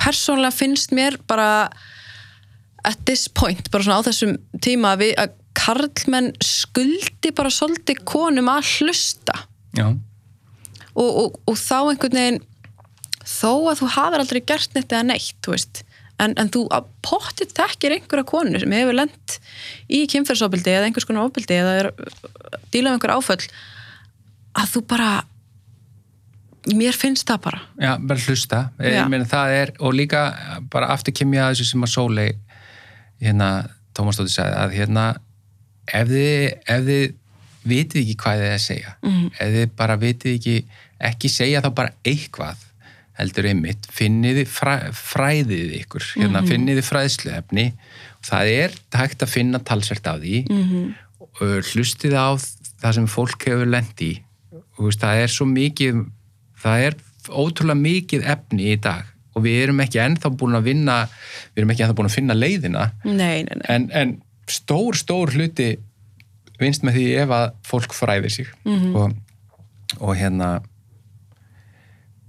persónlega finnst mér bara at this point, bara svona á þessum tíma að, við, að karlmenn skuldi bara svolítið konum að hlusta. Og, og, og þá einhvern veginn þó að þú hafið aldrei gert neitt eða neitt, þú veist en, en þú potið þekkir einhverja konu sem hefur lendt í kynferðsofbildi eða einhvers konar ofbildi eða er dílað um einhver áföll að þú bara mér finnst það bara. Já, bara hlusta, ég meina það er og líka bara aftur kem ég að þessu sem að Sólei hérna Tómas Dóttir sagði að hérna ef þið, ef þið vitið ekki hvað þið er að segja Mhm. ef þið bara vitið ekki ekki segja þá bara eitthvað heldur einmitt, finnið þið fræ, fræðið ykkur, hérna, Mhm. finnið þið fræðsluefni. Það er hægt að finna talsvert af því. Og hlustið á það sem fólk hefur veist, það er svo mikið það er ótrúlega mikið efni í dag og við erum ekki ennþá búin að vinna við erum ekki ennþá búin að finna leiðina Nei, nei, nei. en, en stór, stór hluti vinst með því ef að fólk fræðir sig og, og hérna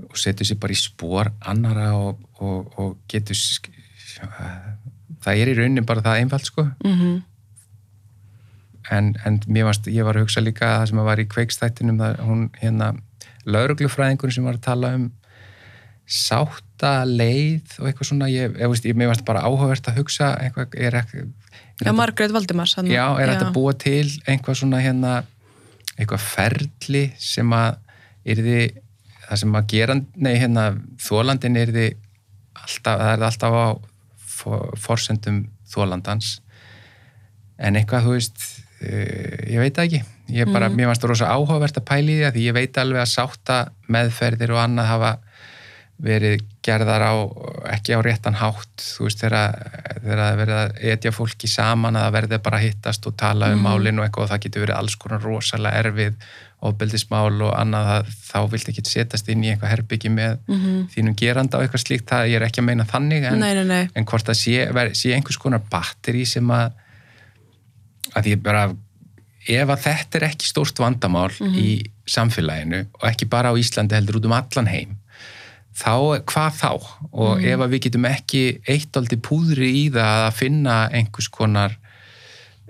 og setur sér bara í spór annara og, og, og getur það er í rauninni bara það einfalt sko Mhm. en, en mér varst, ég var að hugsa líka að það sem að var í kveikstættinum það, hún hérna, lauruglufræðingur sem var að tala um sátta leið og eitthvað svona ég, ég, veist, ég, mér varst bara áhugavert að hugsa eitthvað, er ekki Já, Margrét Valdimars. hann- já, er þetta búa til einhvað svona hérna eitthvað ferli sem að yrði, það sem að gera nei, hérna, þólandin yrði alltaf, það er alltaf á for, forsendum þólandans en eitthvað, þú veist ég veit það ekki. Ég bara, mér varst rosa áhugavert að pæli því að ég veit alveg að sátta meðferðir og annað hafa verið gerðar á, ekki á réttan hátt, þú veist, þegar það verið að etja fólki saman að það verði bara að hittast og tala um málin og eitthvað og það getur verið alls konar rosalega erfið ofbeldismál og annað að þá vilt ekki setjast inn í eitthvað herbyggi með þínum geranda og eitthvað slíkt, það ég er ekki að meina þannig en, Nei, nei, nei. en hvort það sé, sé einhvers konar batteri sem að að ég bara ef að þetta er ekki stórt vandamál í samfélaginu og ekki bara á Íslandi heldur út um allan heim þá, hvað þá? Og ef að við getum ekki eitt aldrei púðri í það að finna einhvers konar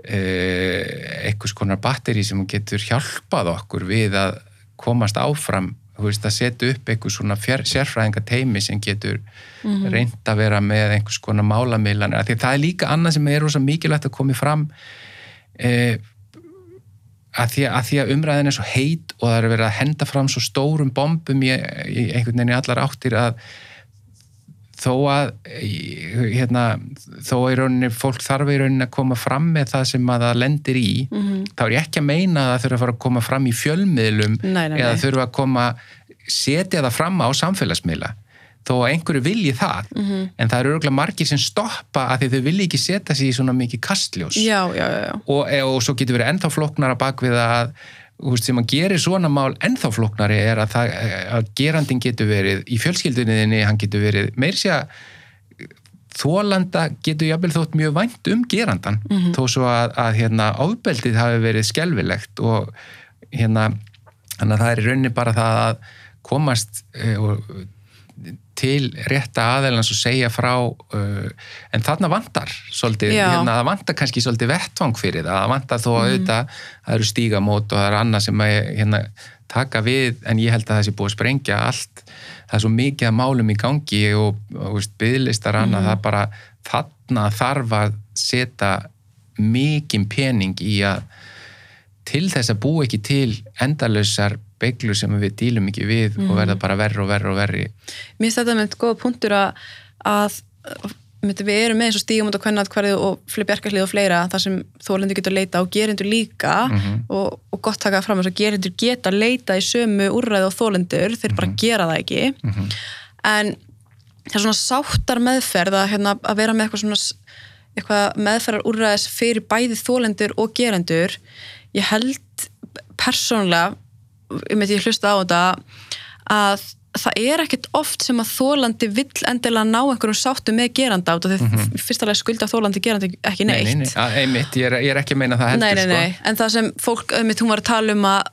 eh, einhvers konar batteri sem getur hjálpað okkur við að komast áfram veist, að setja upp einhvers svona fér, sérfræðinga teimi sem getur mm reynd að vera með einhvers konar málamiðlanir, af því það er líka annað sem er rosa mikilvægt að komi fram eh, að því að, því að umræðin er svo heit og það er verið að henda fram svo stórum bombum í, í einhvern veginn í allar áttir að þó að hérna, þó að í rauninni fólk þarf í rauninni að koma fram með það sem að það lendir í þá er ég ekki að meina að það þurfa að fara að koma fram í fjölmiðlum Nei, nei, eða nei. þurfa að koma setja það fram á samfélagsmiðla þó að einhverju vilji það Mhm. en það eru örgulega margir sem stoppa að því þau vilji ekki setja sig í svona mikið kastljós. Já, já, já, og, e, og svo getur verið ennþá flóknara bak við að veist, sem að gerir svona mál ennþá flóknari er að, það, að gerandin getur verið í fjölskyldunniðinni, hann getur verið meir sé að þólanda getur jafnvel þótt mjög vænt um gerandan, þó svo að, að hérna, ofbeldið hafi verið skelfilegt og hérna þannig að það er í rauninni bara það að komast e, og til rétta aðeilans og segja frá uh, en þarna vantar svolítið, hérna, það vantar kannski svolítið vettvang fyrir það, það vantar þó að auðvitað það eru stígamót og það eru annað sem að hérna, taka við, en ég held að það sé búið að sprengja allt, það er svo mikið málum í gangi og, og veist, byðlistar annað, það er bara þarna þarf að setja mikinn pening í að til þess að búa ekki til endalausar beiglu sem við dílum ekki við og verða bara verri og verri og verri. Mér finnst þetta með góða punktur að, að við erum með eins og stígum út á kvennaatkvarðið og fleiri bjarkarlið og fleira þar sem þólendur getur leita og gerendur líka og, og gott taka fram þess að gerendur geta leita í sömu úrræði og þólendur, þeir bara gera það ekki. En það er svona sáttar meðferð að, hérna, að vera með eitthvað svona eitthvað meðferðar úrræðis fyrir bæði þólendur og gerendur. Ég held persónlega um að ég hlusta á þetta að það er ekkert oft sem að þólandi vill endilega ná einhverjum sáttu með geranda át og því mm -hmm. fyrstulega skulda þólandi gerandi ekki neitt nei, nei, að, einmitt, ég, er, ég er ekki að meina það heldur nei, nei, nei. Sko. en það sem fólk, einmitt, hún var að tala um að,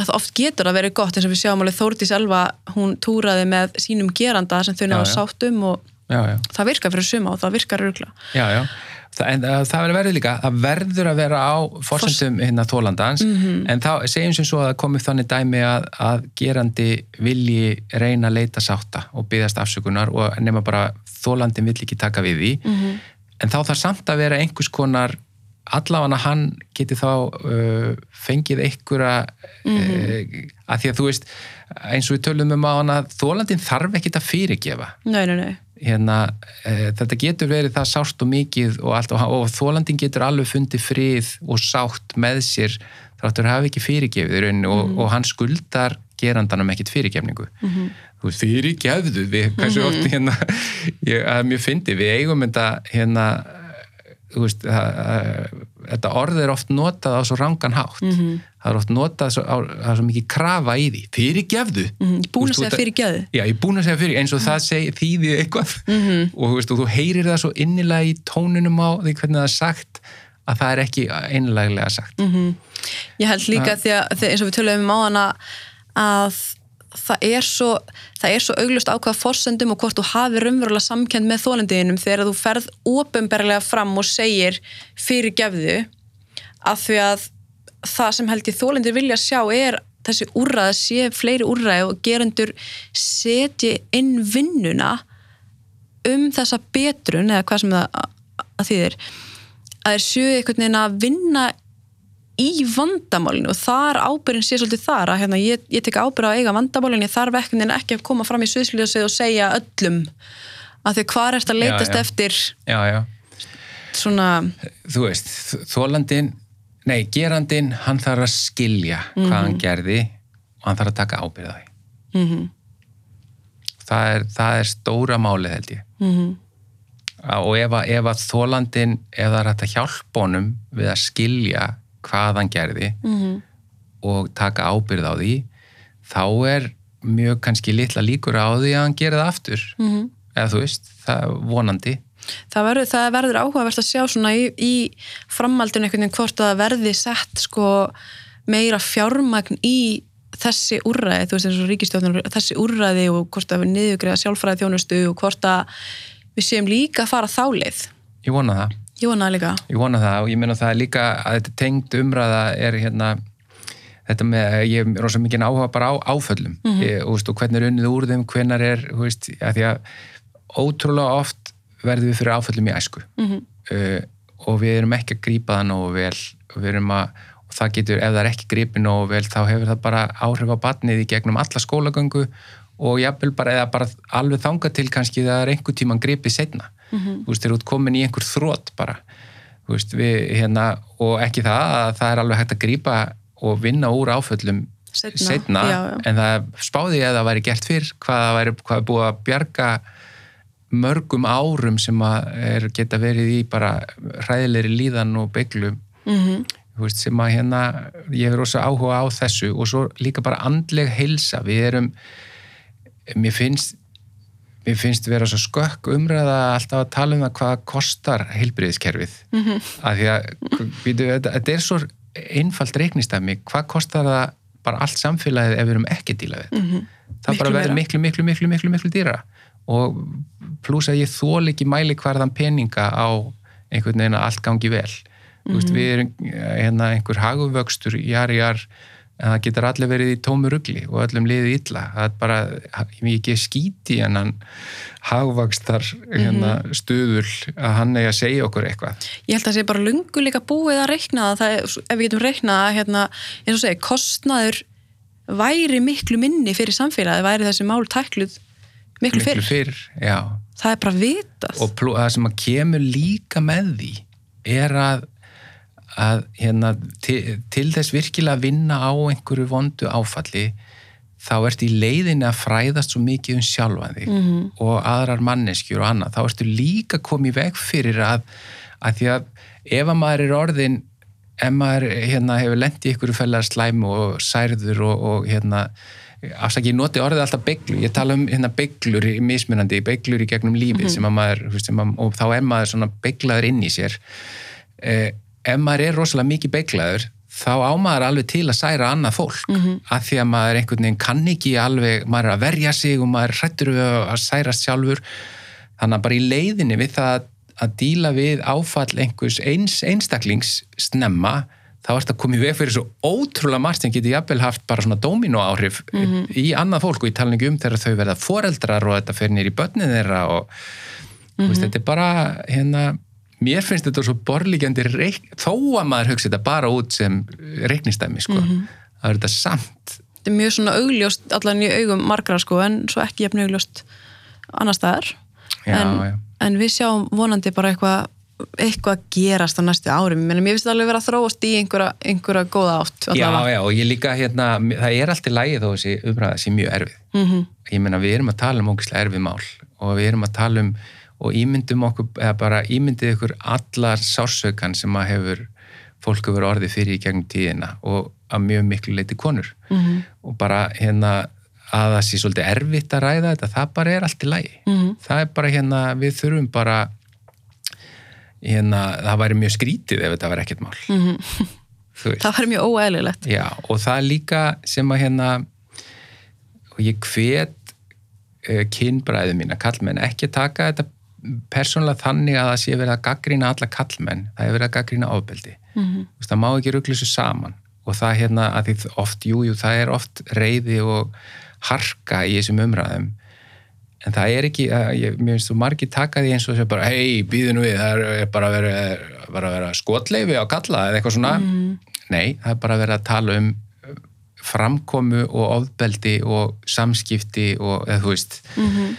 að oft getur að vera gott eins og við sjáum alveg Þórdís Elva, hún túraði með sínum geranda sem þau náðu sáttum og já, já, það virkar fyrir suma og það virkar örgla já, já. Það, en það, það verður líka, það verður að vera á forsendum hérna þólandans en þá segjum sem svo að það komið þannig dæmi að, að gerandi vilji reyna að leita sátta og byggðast afsökunar og nema bara þólandin vill ekki taka við því. En þá þarf samt að vera einhvers konar allavega hann geti þá uh, fengið einhverja uh, að því að þú veist eins og við tölum um að þólandin þarf ekkit að fyrirgefa. Nei, nei, nei, hérna, e, þetta getur verið það sárt og mikið og, allt, og, og þólandin getur alveg fundið frið og sátt með sér þáttur hafi ekki fyrirgefið í rauninni og, og hann skuldar gerandanum ekkit fyrirgefningu. Mhm. þú veist, fyrirgefðu við, hversu oft hérna, ég, að mjög fyndi, við eigum þetta hérna þú veist, að, að, þetta orð er oft notað á svo rangan hátt. Mhm. það er oft notað svo, á, það svo mikið krafa í því. Fyrirgefðu. Mhm, ég er búin að segja fyrir gjöðu Já, ég búin að segja fyrir, eins og það seg, þýði eitthvað. Mhm. og, veist, og þú heyrir það svo innilega í tónunum á því hvernig það er sagt að það er ekki einleglega sagt. Ég held líka því að eins og við töluðum um á hana að það er svo svo auglust á hvaða forsendum og hvort þú hafi raunverulega samkend með þólendiðinum þegar þú ferð ofinberlega fram og segir fyrir gefðu að því að það sem held ég þólendir vilja sjá er þessi úrræð, sé fleiri úrræð og gerendur setji inn vinnuna um þessa betrun eða hvað sem það að þýðir að þeir séu einhvern veginn að vinna í vandamálinu og þar ábyrðin sé svolítið þar að hérna, ég, ég tek ábyrð á eiga vandamálinu ég þarf ekki, að koma fram í sviðsljósið og segja öllum að því hvað er þetta að leitast Já, já. eftir Já, já, svona þú veist, þólandin nei, gerandin, hann þarf að skilja hvað hann gerði og hann þarf að taka ábyrða því. Mm það er, það er stóra málið held ég. -hmm. og ef að, að þólandin ef það er hægt að hjálpa honum við að skilja hvað hann gerði Mhm. og taka ábyrð á því þá er mjög kannski litla líkur á því að hann geri það aftur. Mhm. eða þú veist, það er vonandi. Það, verður, það verður áhugavert að sjá svona í, í framhaldinu einhvern veginn hvort að verði sett sko meira fjármagn í þessi úrræði, þú veist eins og ríkistjóðnur þessi úrræði og hvort að við niðugriða sjálfræði þjónustu og hvort að við séum líka að fara þálið ég vona það, ég vona það líka. Ég vona það og ég meina það líka að þetta tengd umræða er hérna þetta með, ég er rosa mikið áhuga bara á áföllum. Ég, og, veist, og hvernig er unnið úr þeim, hvenar er veist, að því að ótrúlega oft verðum við fyrir áföllum í æsku. Mhm. uh, og við erum ekki að grípa það nógu vel. Og við erum að og það getur, ef það er ekki gripið nógu vel þá hefur það bara áhrif á batnið í gegnum alla skólagöngu og jafnvel bara, eða bara alveg þanga til kannski það er einhver tíman gripið setna Mhm. þú veist, þeir eru komin í einhver þrótt bara. Þú veist, við hérna og ekki það að það er alveg hægt að grípa og vinna úr áföllum Seinna, já, já. en það spáði ég að það væri gert fyrr hvað það væri, hvað er búið að bjarga mörgum árum sem að er, geta verið í bara hræðilegri líðan og beiglu mm þú veist, sem að hérna ég hefur rosa áhuga á þessu og svo líka bara andleg heilsa, við erum mér finnst mér finnst vera svo skökk umræða alltaf að tala um það hvað kostar heilbriðiskerfið mm -hmm. að því að býtu, þetta, þetta er svo einfalt reiknistæmi, hvað kostar það bara allt samfélagið ef við erum ekki að díla við? Mm -hmm. það Miklu bara verður miklu, miklu, miklu, miklu, miklu dýra og pluss að ég þól ekki mæli hvarðan peninga á einhvern veginn að allt gangi vel. Þú veist, við erum eh, hérna einhver haguvöxtur jar, jar, en það getur allir verið í tómu rugli og öllum liðið illa. Það er bara, ég ekki skíti en hann haguvöxtar hérna, stuðul að hann eigi að segja okkur eitthvað. Ég held að það sé bara lungu líka búið að reikna það, er, ef við getum reiknað hérna, eins og segi, kostnaður væri miklu minni fyrir samfélagið væri þessi mál tækluð miklu, miklu fyrr, fyrr það er bara vitað. Og það sem að kemur líka með því er að, að hérna, til, til þess virkilega að vinna á einhverju vondu áfalli þá ert í leiðinni að fræðast svo mikið um sjálfan þig -hmm. og aðrar manneskjur og annað, þá ertu líka komið veg fyrir að, að því að ef að maður er orðin ef maður hérna, hefur lent í einhverju fellar slæmu og særður og, og hérna afsaki, ég noti orðið alltaf beiglu, ég tala um hérna beiglur í mismunandi, beiglur í gegnum lífið sem að maður, sem að, og þá er maður svona beiglaður inn í sér. Eh, ef maður er rosalega mikið beiglaður þá á maður alveg til að særa annað fólk. Mm að því að maður einhvern veginn kann ekki alveg, maður er að verja sig og maður hrættur við að særast sjálfur. Þannig að bara í leiðinni við það að, díla við áfall einhvers eins einstaklings snemma þá ert að koma í veg fyrir svo ótrúlega margt sem getur jafnvel haft bara svona domino áhrif í annað fólk. Og tala ekki um þegar þau verða foreldrar og þetta fer nýr í börnin þeirra og mm veist, þetta er bara hérna, mér finnst þetta svo borlíkjandi reik, þó að maður hugsa þetta bara út sem reiknistæmi sko. það er þetta samt þetta er mjög svona augljóst allan í augum margra sko en svo ekki jafn augljóst annar staðar Já, en, já. en við sjáum vonandi bara eitthvað eitthvað gerast á næstu árum Menni, mér finnst alveg vera að þróast í einhverja, einhverja góða átt Já, allavega. já, og ég líka hérna, það er alltaf lægi þó þessi umræða sé mjög erfið. Mhm. Ég meina, við erum að tala um ógislega erfið mál og við erum að tala um og ímyndum okkur, eða bara ímyndið ykkur allar sársaukan sem að hefur fólk hefur orðið fyrir í gegnum tíðina og að mjög miklu leiti konur Mhm. og bara hérna að það sé svolítið erfitt að ræða þetta, það bara er allt í lægi. Mhm. Það er bara hérna, við þurfum bara hérna, það væri mjög skrítið ef þetta var ekkert mál. Þú veist. það var mjög óeðlilegt Já, og það er líka sem að hérna og ég hvet uh, kynbræðu mín að kallmenn ekki taka þetta persónulega þannig að það sé verið að gaggrína alla kallmenn, það er verið að gaggrína ofbeldi. Mm. -hmm. Það má ekki ruggla þessu saman og það hérna að því oft, jú, jú, það er oft reyði og harka í þessum umræðum en það er ekki, ég, mér finnst þú margir taka því eins og þess að bara, hei, býðinu við það er- bara að vera, bara að vera skotleifi á kalla eða eitthvað svona nei, það er bara að vera að tala um framkomu og ofbeldi og samskipti og, eða þú veist Mhm.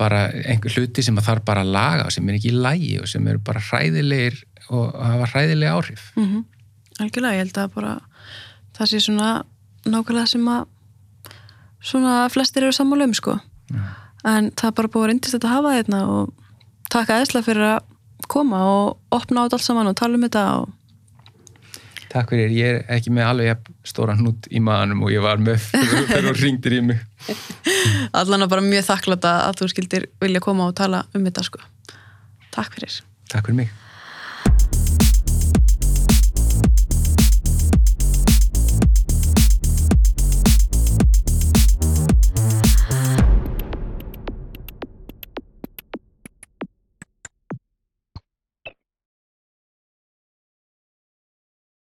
Bara einhver hluti sem að þarf bara að laga og sem er ekki í lægi og sem eru bara hræðilegir og hafa hræðilega áhrif. Mm algjörlega, ég held að bara það sé svona nákvæmlega sem að svona flestir eru sammála um sko. En það er bara búið að reyndist þetta að hafa þetta og taka eðsla fyrir að koma og opna á þetta allt saman og tala um þetta og Takk fyrir, ég er ekki með alveg stóran hnút í maðanum og ég var með þegar þú ringdir í mig. Allan að bara mjög þakklata að þú skildir vilja koma og tala um þetta sko. Takk fyrir. Takk fyrir mig